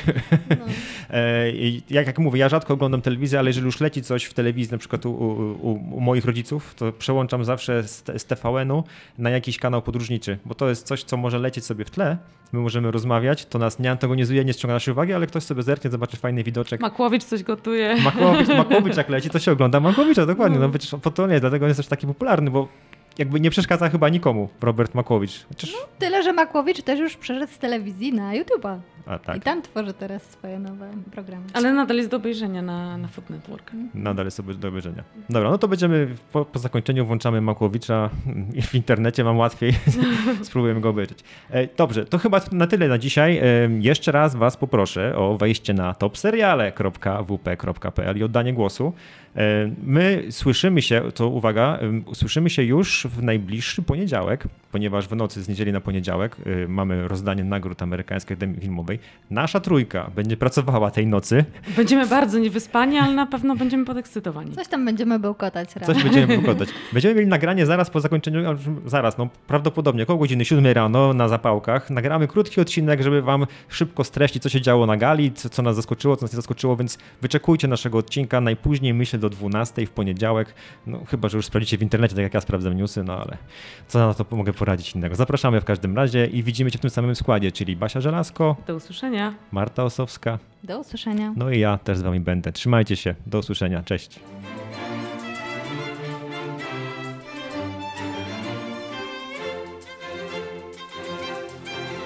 No. E, jak, jak mówię, ja rzadko oglądam telewizję, ale jeżeli już leci coś w telewizji, na przykład u, u, u moich rodziców, to przełączam zawsze z, z TVN-u na jakiś kanał podróżniczy, bo to jest coś, co może lecieć sobie w tle, my możemy rozmawiać, to nas nie antagonizuje, nie ściąga naszej uwagi, ale ktoś sobie zerknie, zobaczy fajny widoczek. Makłowicz coś gotuje. Makłowicz, Makłowicz jak leci, to się ogląda Makłowicza, dokładnie, no, no przecież po to nie, dlatego jest też taki popularny, bo jakby nie przeszkadza chyba nikomu Robert Makłowicz. Chociaż... No, tyle, że Makłowicz też już przeszedł z telewizji na YouTube'a. A, tak. I tam tworzy teraz swoje nowe programy. Ale nadal jest do obejrzenia na, na Food Network. Mhm. Nadal jest sobie do obejrzenia. Dobra, no to będziemy po, po zakończeniu włączamy Makłowicza w internecie, mam łatwiej. Spróbujemy go obejrzeć. E, dobrze, to chyba na tyle na dzisiaj. E, jeszcze raz Was poproszę o wejście na topseriale.wp.pl i oddanie głosu. E, my słyszymy się, to uwaga, słyszymy się już w najbliższy poniedziałek, ponieważ w nocy z niedzieli na poniedziałek mamy rozdanie nagród Amerykańskiej Akademii Filmowej. Nasza trójka będzie pracowała tej nocy. Będziemy bardzo niewyspani, ale na pewno będziemy podekscytowani. Coś tam będziemy bełkotać. Rano. Coś będziemy bełkotać. Będziemy mieli nagranie zaraz po zakończeniu, zaraz, no prawdopodobnie około godziny 7 rano na zapałkach. Nagramy krótki odcinek, żeby wam szybko streścić, co się działo na gali, co, co nas zaskoczyło, co nas nie zaskoczyło, więc wyczekujcie naszego odcinka najpóźniej, myślę, do 12 w poniedziałek. No chyba, że już sprawdzicie w internecie, tak jak ja sprawdzam no ale co na to mogę poradzić innego. Zapraszamy w każdym razie i widzimy cię w tym samym składzie, czyli Basia Żelazko. Do usłyszenia. Marta Osowska. Do usłyszenia. No i ja też z wami będę. Trzymajcie się. Do usłyszenia. Cześć.